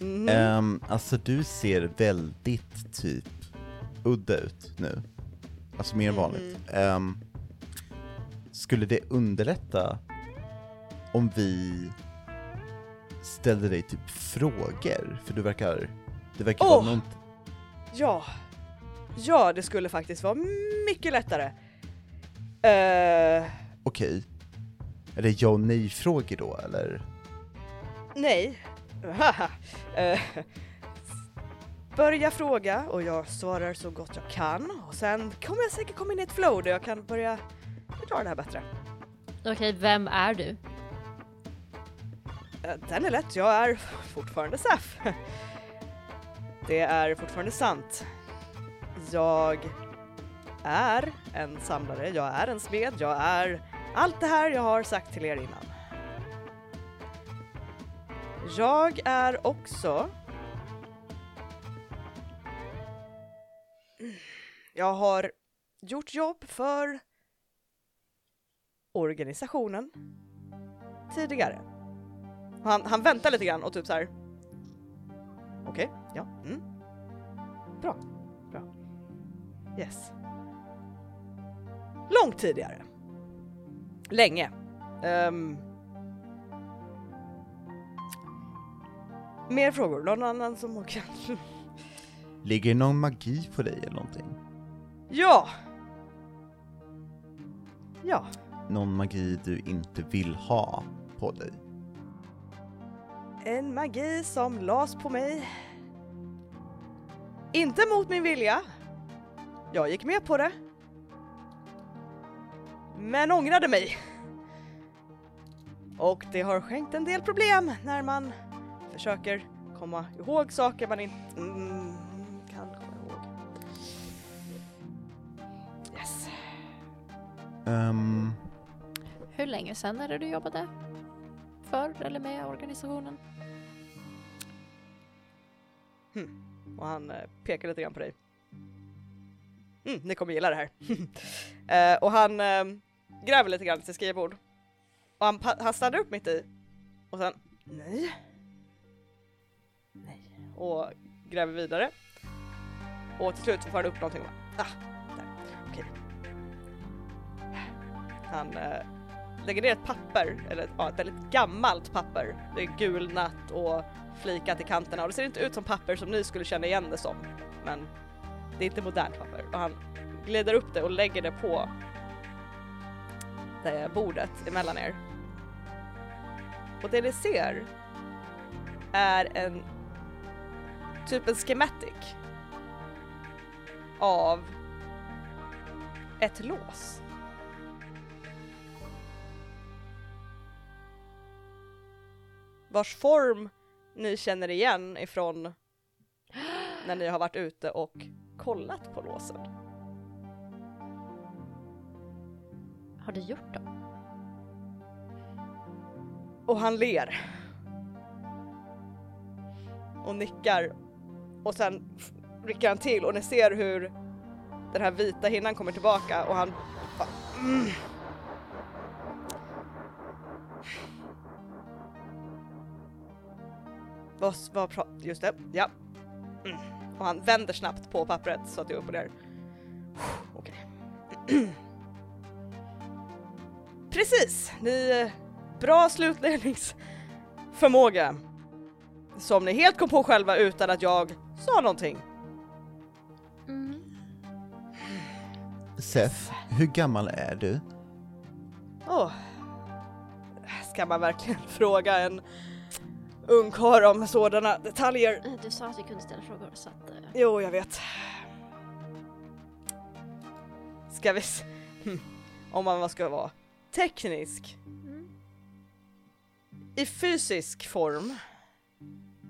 Mhm. ehm, alltså du ser väldigt typ udda ut nu. Alltså mer än vanligt. Ehm, skulle det underlätta om vi ställde dig typ frågor? För du verkar, det verkar Åh! vara något, Ja, ja det skulle faktiskt vara mycket lättare. Eh, okej. Är det ja och nej frågor då eller? nej. Eh, börja fråga och jag svarar så gott jag kan och sen kommer jag säkert komma in i ett flow där jag kan börja förklara det här bättre. Okej, vem är du? Eh, Den är lätt, jag är fortfarande SAF. Det är fortfarande sant. Jag är en samlare, jag är en smed, jag är allt det här jag har sagt till er innan. Jag är också Jag har gjort jobb för organisationen tidigare. Han, han väntar lite grann och typ så här. Okej, ja. Mm. Bra. Yes. Långt tidigare. Länge. Ehm. Mer frågor? Någon annan som kan? Ligger någon magi på dig eller någonting? Ja! Ja. Någon magi du inte vill ha på dig? En magi som las på mig. Inte mot min vilja. Jag gick med på det. Men ångrade mig. Och det har skänkt en del problem när man försöker komma ihåg saker man inte mm, kan komma ihåg. Yes. Um, Hur länge sedan är det du jobbade för eller med organisationen? Och han eh, pekar lite grann på dig. Mm, ni kommer gilla det här. eh, och han eh, gräver lite grann i sitt skrivbord. Och han, han stannar upp mitt i. Och sen, nej. Nej. Och gräver vidare. Och till slut får han upp någonting ah, där, okej. Han eh, lägger ner ett papper, eller ja, ett väldigt gammalt papper. Det är gulnat och flikat i kanterna och det ser inte ut som papper som ni skulle känna igen det som. Men det är inte modernt papper. Och han glider upp det och lägger det på det bordet emellan er. Och det ni ser är en typ en schematic av ett lås. Vars form ni känner igen ifrån när ni har varit ute och kollat på låsen. Har du gjort dem? Och han ler. Och nickar. Och sen rycker han till och ni ser hur den här vita hinnan kommer tillbaka och han bara, mm. Vad, vad pra- just det, ja. Mm. Och han vänder snabbt på pappret så att det är upp och ner. Okej. Precis, ni bra slutledningsförmåga. Som ni helt kom på själva utan att jag sa någonting. Mm. Seth, hur gammal är du? Åh. Ska man verkligen fråga en ungkarl om sådana detaljer? Eh, Du sa att vi kunde ställa frågor så att... eh, Jo, jag vet. Ska vi s- hm. Om man ska vara teknisk. Mm. I fysisk form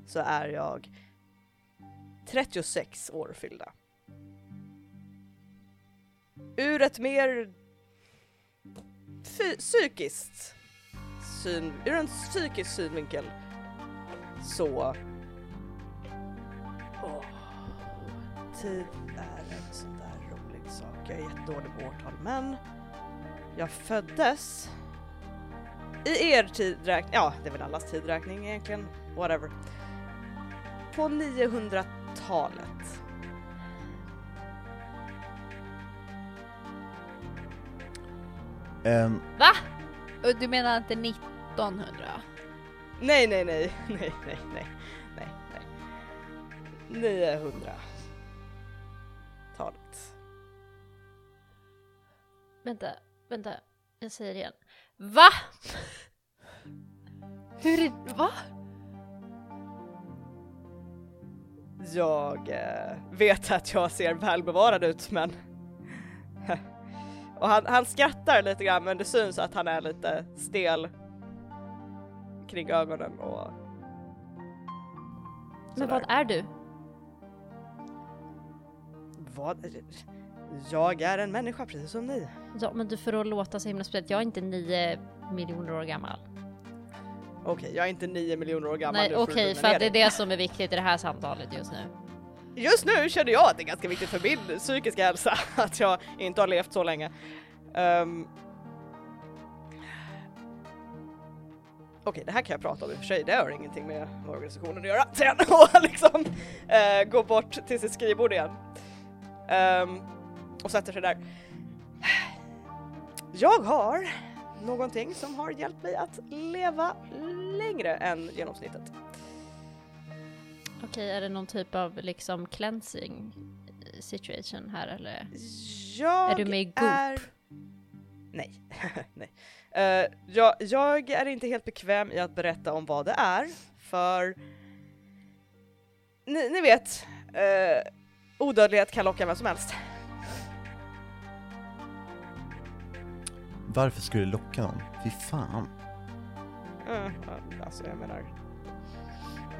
så är jag 36 år fyllda. Ur ett mer psykiskt syn, ur en psykisk synvinkel så Åh, tid är en sån där rolig sak. Jag är jättedålig på årtal men jag föddes i er tidräkning, ja det är väl allas tidräkning egentligen, whatever. På 900-talet. Um, Va? Och du menar inte 1900? Nej, nej, nej, nej, nej, nej, nej, nej. 900-talet. Vänta, vänta. Jag säger det igen. Va? Hur är Va? Jag eh, vet att jag ser välbevarad ut men... Och han, han skrattar lite grann men det syns att han är lite stel kring ögonen och Men sådär. vad är du? Vad? Jag är en människa precis som ni. Ja, men du får låta så himla speciellt. Jag är inte nio miljoner år gammal. Okej, jag är inte nio miljoner år gammal Nej, nu okej, lugna för ner att det är dig. det som är viktigt i det här samtalet just nu. Just nu känner jag att det är ganska viktigt för min psykiska hälsa att jag inte har levt så länge. Ehm. Okej, det här kan jag prata om i och för sig, det har ingenting med organisationen att göra. Sen och liksom uh, går bort till sitt skrivbord igen. Ehm, och sätter sig där. Jag har någonting som har hjälpt mig att leva längre än genomsnittet. Okej, är det någon typ av liksom cleansing situation här eller? Jag Är du med i Goop? är... Nej, nej. Eh, jag, jag är inte helt bekväm i att berätta om vad det är, för ni, ni vet, uh, odödlighet kan locka vem som helst. Varför skulle det locka någon? Fy fan. Uh, alltså jag menar,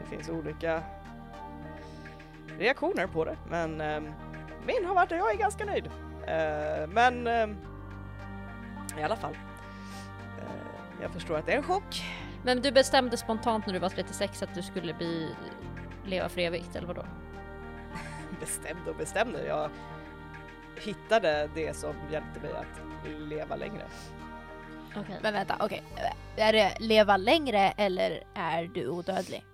det finns olika reaktioner på det, men ehm, min har varit att jag är ganska nöjd. Eh, men ehm, i alla fall, jag förstår att det är en chock. Men du bestämde spontant när du var 36 att du skulle bli leva för evigt eller vadå? Bestämde och bestämde, jag hittade det som hjälpte mig att leva längre. Okej. Men vänta, okej. Är det leva längre eller är du odödlig?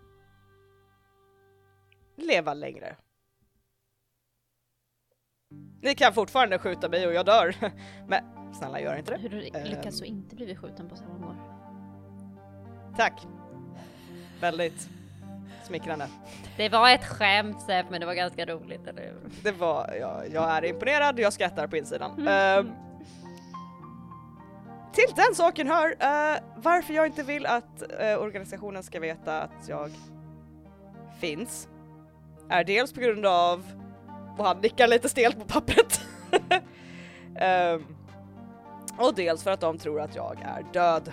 Leva längre. Ni kan fortfarande skjuta mig och jag dör, men snälla gör inte det. Hur Ehm. lyckas du inte bli skjuten på många år? Tack. Väldigt smickrande. Det var ett skämt Sepp, men det var ganska roligt, eller hur? Det var, jag, jag är imponerad, jag skrattar på insidan. Ehm, till den saken hör, eh, varför jag inte vill att eh, organisationen ska veta att jag finns är dels på grund av, och han nickar lite stelt på pappret, Ehm, och dels för att de tror att jag är död.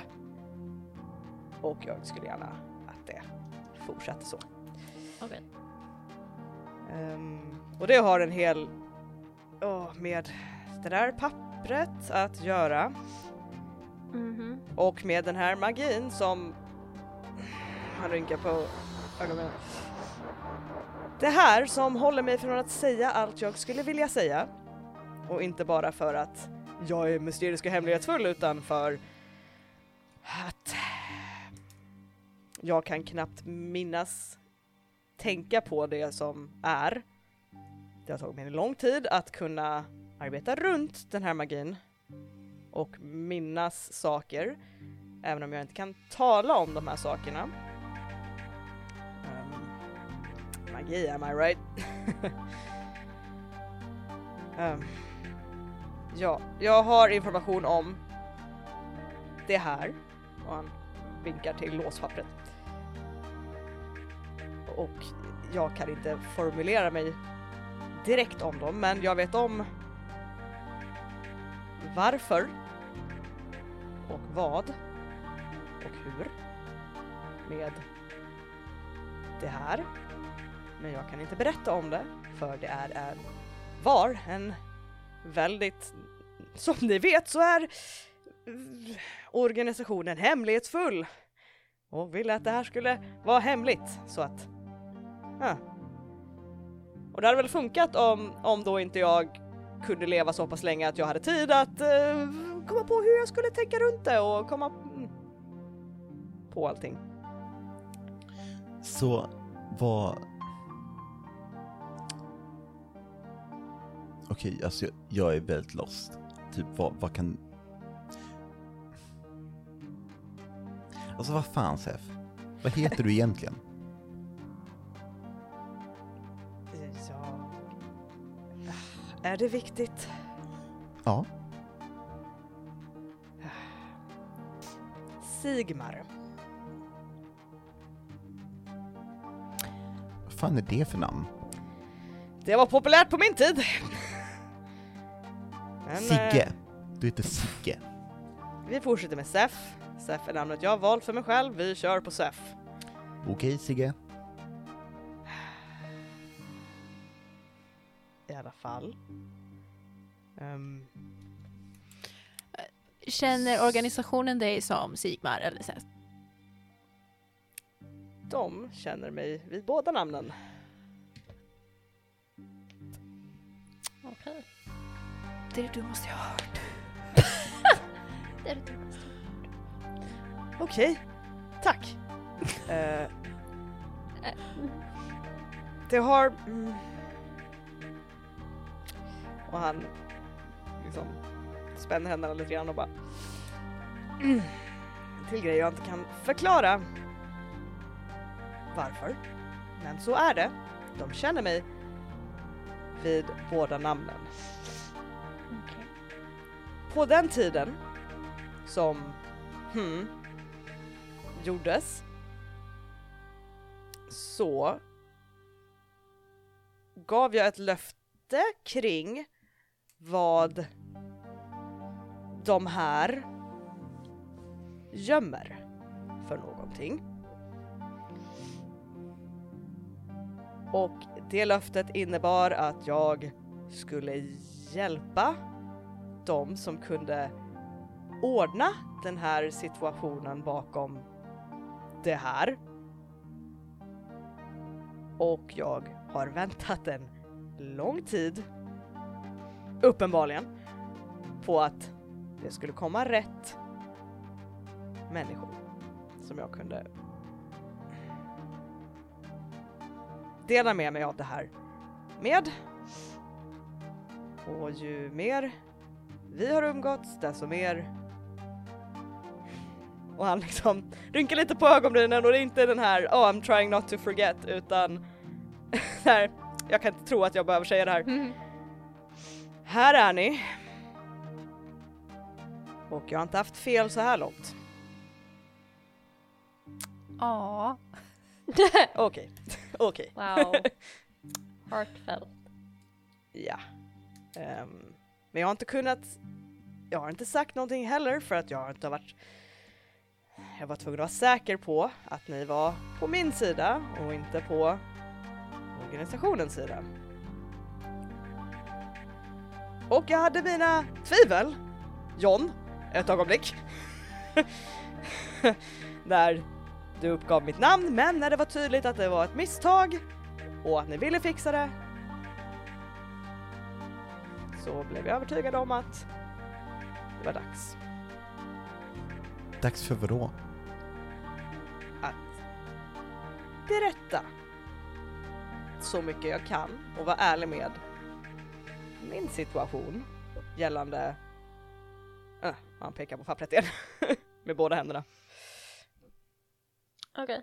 Och jag skulle gärna att det fortsätter så. Okej. Ehm, och det har en hel, åh, med det där pappret att göra Mhm. och med den här magin som han rynkar på ögonen. Det här som håller mig från att säga allt jag skulle vilja säga och inte bara för att jag är mysterisk och hemlighetsfull utan för att jag kan knappt minnas tänka på det som är. Det har tagit mig en lång tid att kunna arbeta runt den här magin och minnas saker, även om jag inte kan tala om de här sakerna. Um, magi, am I right? um, ja, jag har information om det här och han vinkar till låspappret. Och jag kan inte formulera mig direkt om dem, men jag vet om varför och vad och hur med det här. Men jag kan inte berätta om det för det är, en var en väldigt, som ni vet så är organisationen hemlighetsfull och ville att det här skulle vara hemligt så att ja. Och det hade väl funkat om, om då inte jag kunde leva så pass länge att jag hade tid att eh, komma på hur jag skulle tänka runt det och komma mm, på allting. Så vad... Okej, alltså jag, jag är väldigt lost. Typ vad, vad kan... Alltså vad fan Sef? Vad heter du egentligen? Ja. Är det viktigt? Ja. Sigmar. Vad fan är det för namn? Det var populärt på min tid. Men, Sigge. eh, Du heter Sigge. vi fortsätter med Sef. Sef är namnet jag har valt för mig själv. Vi kör på Sef. Okej Sigge. I alla fall. Ehm, Känner organisationen dig som Sigmar eller Seth? de känner mig vid båda namnen. Okej. Det är det dummaste jag har hört. Det är det dummaste. Okej, tack. Eh, det har... Mm, och han liksom spänner händerna lite grann och bara... Mm, till grej jag inte kan förklara. Varför? Men så är det. De känner mig vid båda namnen. På den tiden som hmm, gjordes så gav jag ett löfte kring vad de här gömmer för någonting. Och det löftet innebar att jag skulle hjälpa de som kunde ordna den här situationen bakom det här. Och jag har väntat en lång tid, uppenbarligen, på att det skulle komma rätt människor som jag kunde dela med mig av det här med. Och ju mer vi har umgåtts, desto mer och han liksom rynkar lite på ögonbrynen och det är inte den här oh I'm trying not to forget utan här, jag kan inte tro att jag behöver säga det här. Här är ni. Och jag har inte haft fel så här långt. Ja. Okej, okej. Wow. Heartfelt. Ja. Ehm, men jag har inte kunnat, jag har inte sagt någonting heller för att jag har inte varit jag var tvungen att vara säker på att ni var på min sida och inte på organisationens sida. Och jag hade mina tvivel, John, ett ögonblick. När du uppgav mitt namn, men när det var tydligt att det var ett misstag och att ni ville fixa det så blev jag övertygad om att det var dags Dags för vadå? att berätta så mycket jag kan och vara ärlig med min situation gällande... Äh, han pekar på pappret igen med båda händerna. Okej.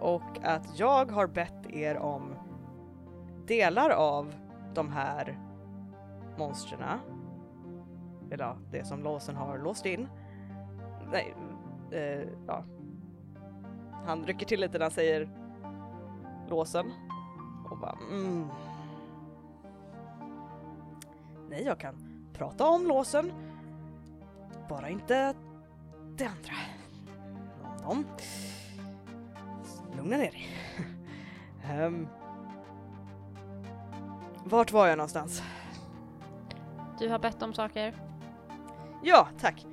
Och att jag har bett er om delar av de här monstren. Eller ja, det som låsen har låst in. Nej, eh, ja. Han rycker till lite när han säger låsen. Och bara mm. Nej, jag kan prata om låsen. Bara inte det andra. Lugna ner dig. um. vart var jag någonstans? Du har bett om saker. Ja, tack.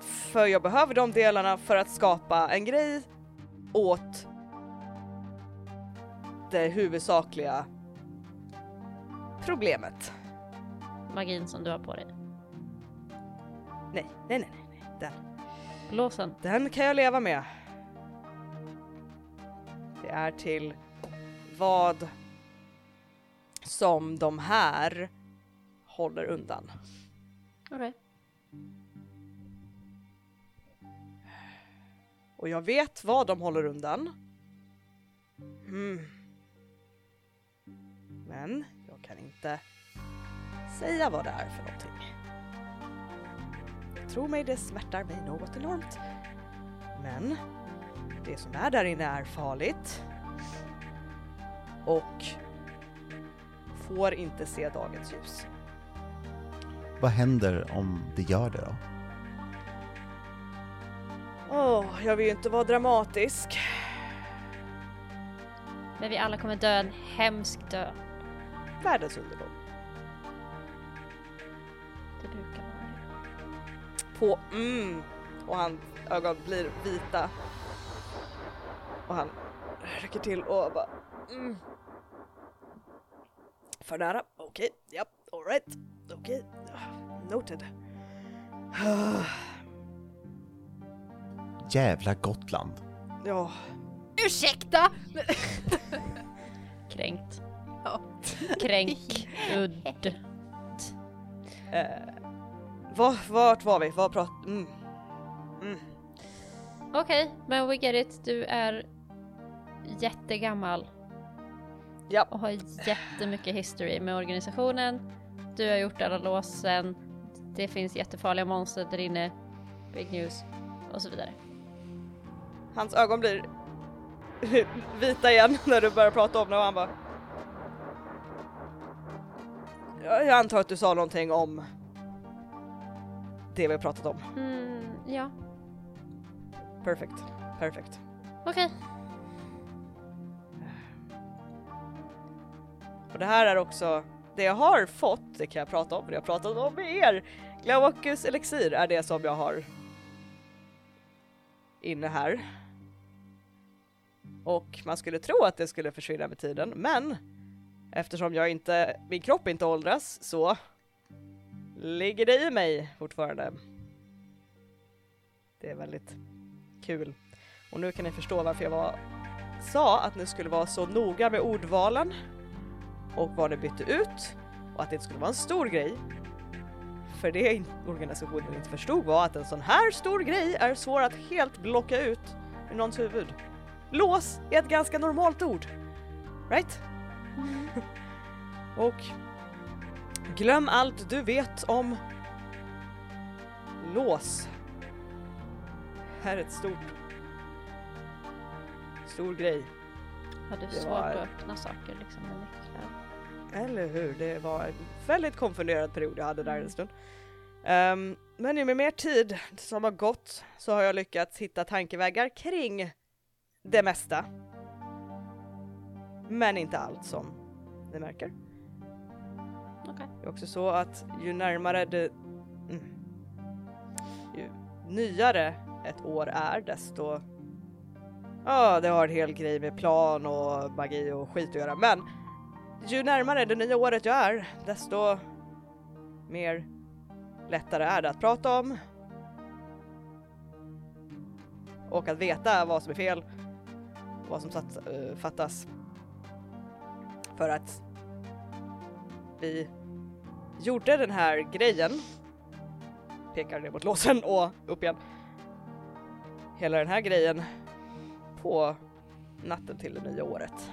För jag behöver de delarna för att skapa en grej åt det huvudsakliga problemet. Magin som du har på dig. Nej, nej, nej, nej. Den, Låsen. den kan jag leva med. Det är till vad som de här håller undan. Okej. Och jag vet vad de håller undan. Hmm. Men jag kan inte säga vad det är för någonting. Tro mig, det smärtar mig något enormt. Men det som är där inne är farligt. Och får inte se dagens ljus. Vad händer om det gör det då? Åh, jag vill ju inte vara dramatisk. Men vi alla kommer dö en hemsk död. Världens undergång. Det brukar vara det. på mm och hans ögon blir vita. Och han rycker till och bara mm. För nära, okej, japp, alright, okej, noted. Jävla Gotland. ja, Ursäkta! Kränkt. Ja. Kränk. Udd. eh, var, vart var vi? Vad prat... Mm. Mm. Okej, men we get it. Du är jättegammal. Ja. Och har jättemycket history med organisationen. Du har gjort alla låsen. Det finns jättefarliga monster där inne. Big news. Och så vidare. Hans ögon blir vita igen när du börjar prata om det och han bara Jag antar att du sa någonting om det vi har pratat om. Mm, ja, Perfect. Perfect. okej. För det här är också det jag har fått, det kan jag prata om, det jag har pratat om med er. Glaucus elixir är det som jag har inne här. Och man skulle tro att det skulle försvinna med tiden, men eftersom jag inte, min kropp inte åldras så ligger det i mig fortfarande. Det är väldigt kul. Och nu kan ni förstå varför jag var, sa att ni skulle vara så noga med ordvalen och vad det bytte ut och att det inte skulle vara en stor grej. För det organisationen inte förstod var att en sån här stor grej är svår att helt blocka ut ur någons huvud. Lås är ett ganska normalt ord. Right? och glöm allt du vet om lås. Här är ett stort stor grej. Har du Det svårt var- att öppna saker liksom med nycklar? Eller hur? Det var en väldigt konfunderad period jag hade där en stund. Um, men nu med mer tid som har gått så har jag lyckats hitta tankevägar kring det mesta. Men inte allt som ni märker. Okej. Det är också så att ju närmare det... Mm, ju nyare ett år är desto... Ja, det har en hel grej med plan och magi och skit att göra men ju närmare det nya året jag är desto mer lättare är det att prata om. Och att veta vad som är fel och vad som satt, uh, fattas. För att vi gjorde den här grejen, pekar ner mot låsen och upp igen. Hela den här grejen på natten till det nya året.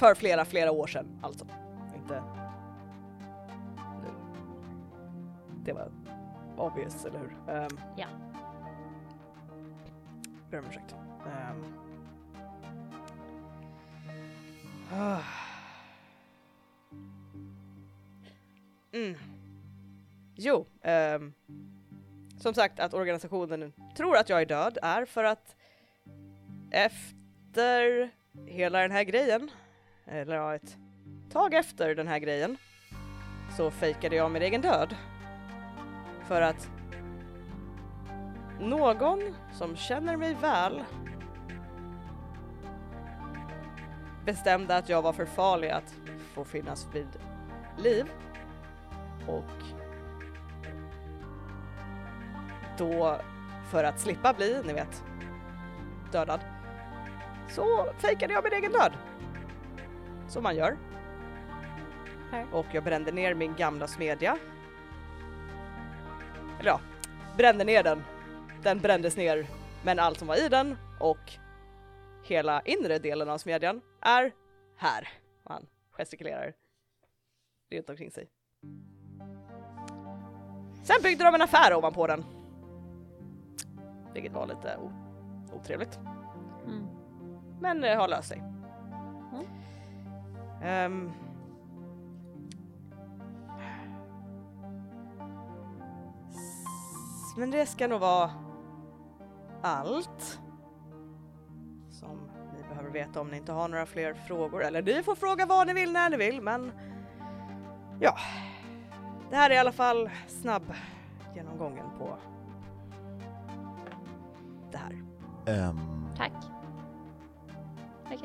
För flera, flera år sedan alltså. Inte nu. Det var obvious, eller hur? Um, Ja. Ber om ursäkt. Um. Ah. Mm. Jo, ehm, som sagt att organisationen tror att jag är död är för att efter hela den här grejen, eller ja, ett tag efter den här grejen, så fejkade jag min egen död. För att någon som känner mig väl bestämde att jag var för farlig att få finnas vid liv och då för att slippa bli, ni vet, dödad så fejkade jag min egen död. Som man gör. Okej. Och jag brände ner min gamla smedja. Eller ja, brände ner den. Den brändes ner, men allt som var i den och hela inre delen av smedjan är här. Han gestikulerar runt omkring sig. Sen byggde de en affär ovanpå den. Vilket var lite otrevligt. Mm. Men det har löst sig. S- men det ska nog vara allt som ni behöver veta om ni inte har några fler frågor. Eller ni får fråga vad ni vill när ni vill, men ja. Det här är i alla fall snabb genomgången på det här. Ehm, Tack. Tack.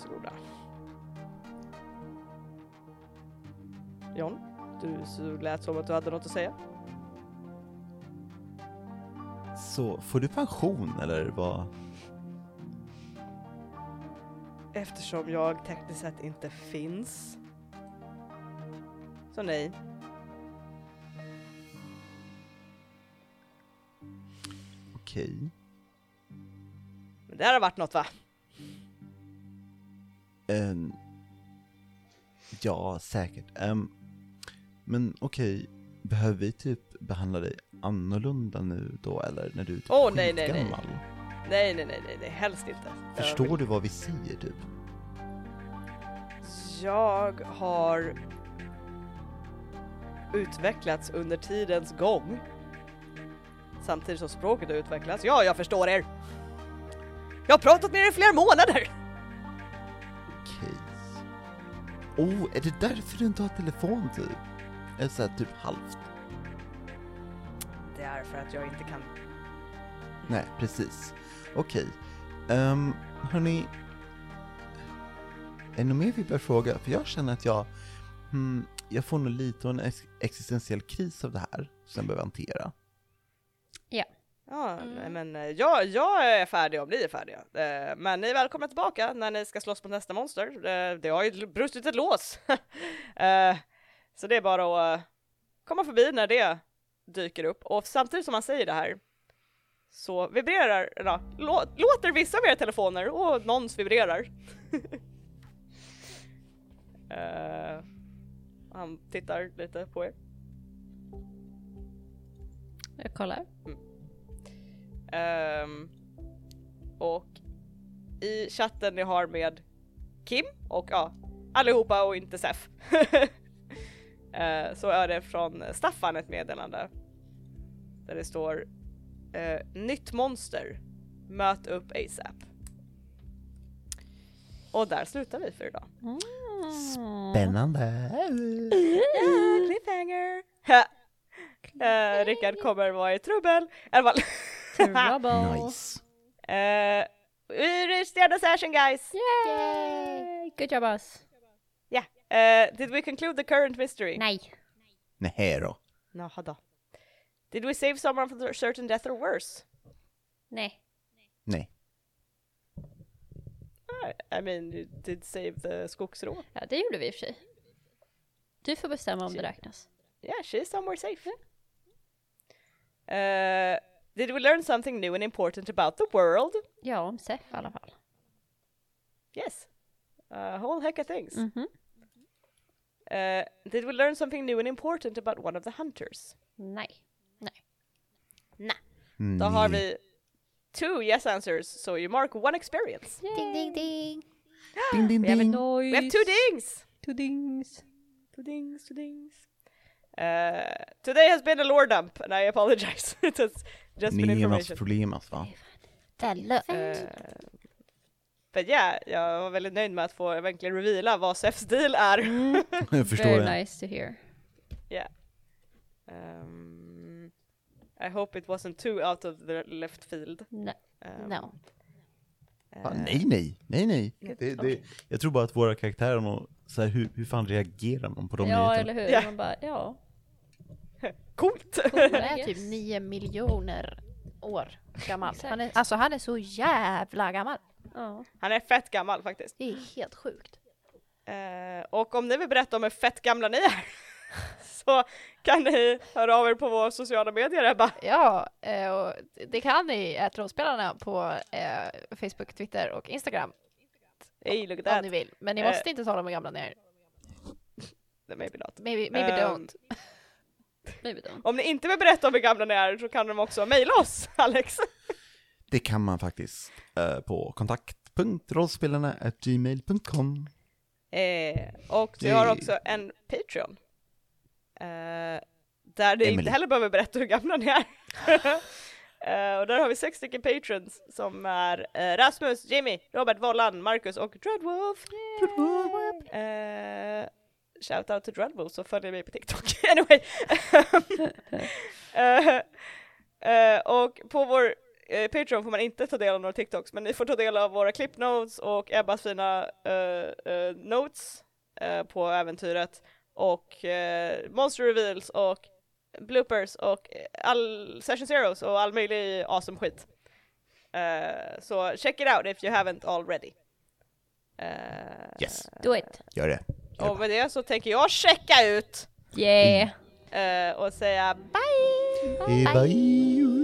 Varsågoda. John, du så lät som att du hade något att säga. så får du pension eller vad? Eftersom jag tekniskt sett inte finns. Så nej. Okej. Men det här har varit något va? Ehm, ja, säkert. Ehm, men okej, behöver vi typ behandla dig annorlunda nu då eller när du är typ Åh, nej, nej, nej. Nej, nej, nej, nej, helst inte. Förstår vill- du vad vi säger typ? Jag har utvecklats under tidens gång. Samtidigt som språket har utvecklats. Ja, jag förstår er! Jag har pratat med er i flera månader! Oh, är det därför du inte har telefon typ? Eller såhär typ halvt? Det är för att jag inte kan... Nej, precis. Okej. Um, hörni. Är det något mer vi bör fråga? För jag känner att jag, hmm, jag får nog lite av en ex- existentiell kris av det här som jag behöver hantera. Ja, Mm. nej, men eh, jag, jag är färdig om ni är färdiga. Eh, Men ni är välkomna tillbaka när ni ska slåss mot nästa monster. Eh, Det har ju brustit ett lås. Så det är bara att komma förbi när det dyker upp. Och samtidigt som man säger det här så vibrerar, ja, lå, låter vissa av era telefoner och någons vibrerar. Eh, Han tittar lite på er. Jag kollar. Ehm, och i chatten ni har med Kim och ja, allihopa och inte Sef. Eh, så är det från Staffan ett meddelande. Där det står eh, Nytt monster. Möt upp ASAP. Och där slutar vi för idag. Spännande! Ja, cliffhanger! uh, Rickard kommer vara i trubbel. I alla fall. Trouble. Nice. Uh, we reached the session guys! Yay! Good job us. Uh, did we conclude the current mystery? Nej. Nähä då. Jaha då. Did we save someone from certain death or worse? Nej. Nej. I- I mean, you did save the skogsrå. Ja, det gjorde vi i och för sig. Du får bestämma om det räknas. Yeah, she's somewhere safe. Uh, did we learn something new and important about the world? Ja, om Sef i alla fall. Yes. A whole heck of things. Mhm. Uh, did we learn something new and important about one of the hunters? Nej. Då har Nej. vi two yes answers, so you mark one experience. Ding ding ding! Ding, ding, We have, ding. a, we have two dings! Two dings. Two dings, two dings. Uh, today has been a lore dump and I apologize. It has just information. problemas va? Det är lugnt. Uh, yeah, jag var väldigt nöjd med att få verkligen reveala vad Sefs deal är. Jag förstår Very det. nice to hear. Um, I hope it wasn't too out of the left field. Nej. Um, No. Ah, uh, nej, nej, nej, nej. Good. Det, det, jag tror bara att våra karaktärer, så här, hur, hur fan reagerar man på de Ja, nyheterna? eller hur? Ja. Man bara, ja. Coolt! Han är typ nio miljoner år gammal. Han är, alltså han är så jävla gammal. ja. Han är fett gammal faktiskt. Det är helt sjukt. Eh, och om ni vill berätta om hur fett gamla ni är så kan ni höra av er på våra sociala medier Ebba. Ja, eh, och det kan ni rollspelarna på eh, Facebook, Twitter och Instagram Hey, look at om that. ni vill. Men ni Eh. måste inte tala om hur gamla ni är. Maybe not. Maybe, maybe Ehm, don't. Maybe don't. Om ni inte vill berätta om hur gamla ni är så kan de också mejla oss, Alex. Det kan man faktiskt eh, på kontakt.rollspelarna.gmail.com Eh, och vi har också en Patreon. Eh, där ni Emily. inte heller behöver berätta hur gamla ni är. Eh, och där har vi sex stycken patrons som är eh, Rasmus, Jimmy, Robert, Vollan, Marcus och Dreadwolf. Uh, shout out to Dreadwolf så följer mig på TikTok. anyway. Eh, eh, och på vår eh, Patreon får man inte ta del av några TikToks men ni får ta del av våra clip notes och Ebbas fina notes på äventyret och monster reveals och bloopers och all session zeros och all möjlig awesome skit. Så check it out if you haven't already. Yes. Do it. Gör det. Och med det så tänker jag checka ut Yeah. eh, och säga bye! det. Bye.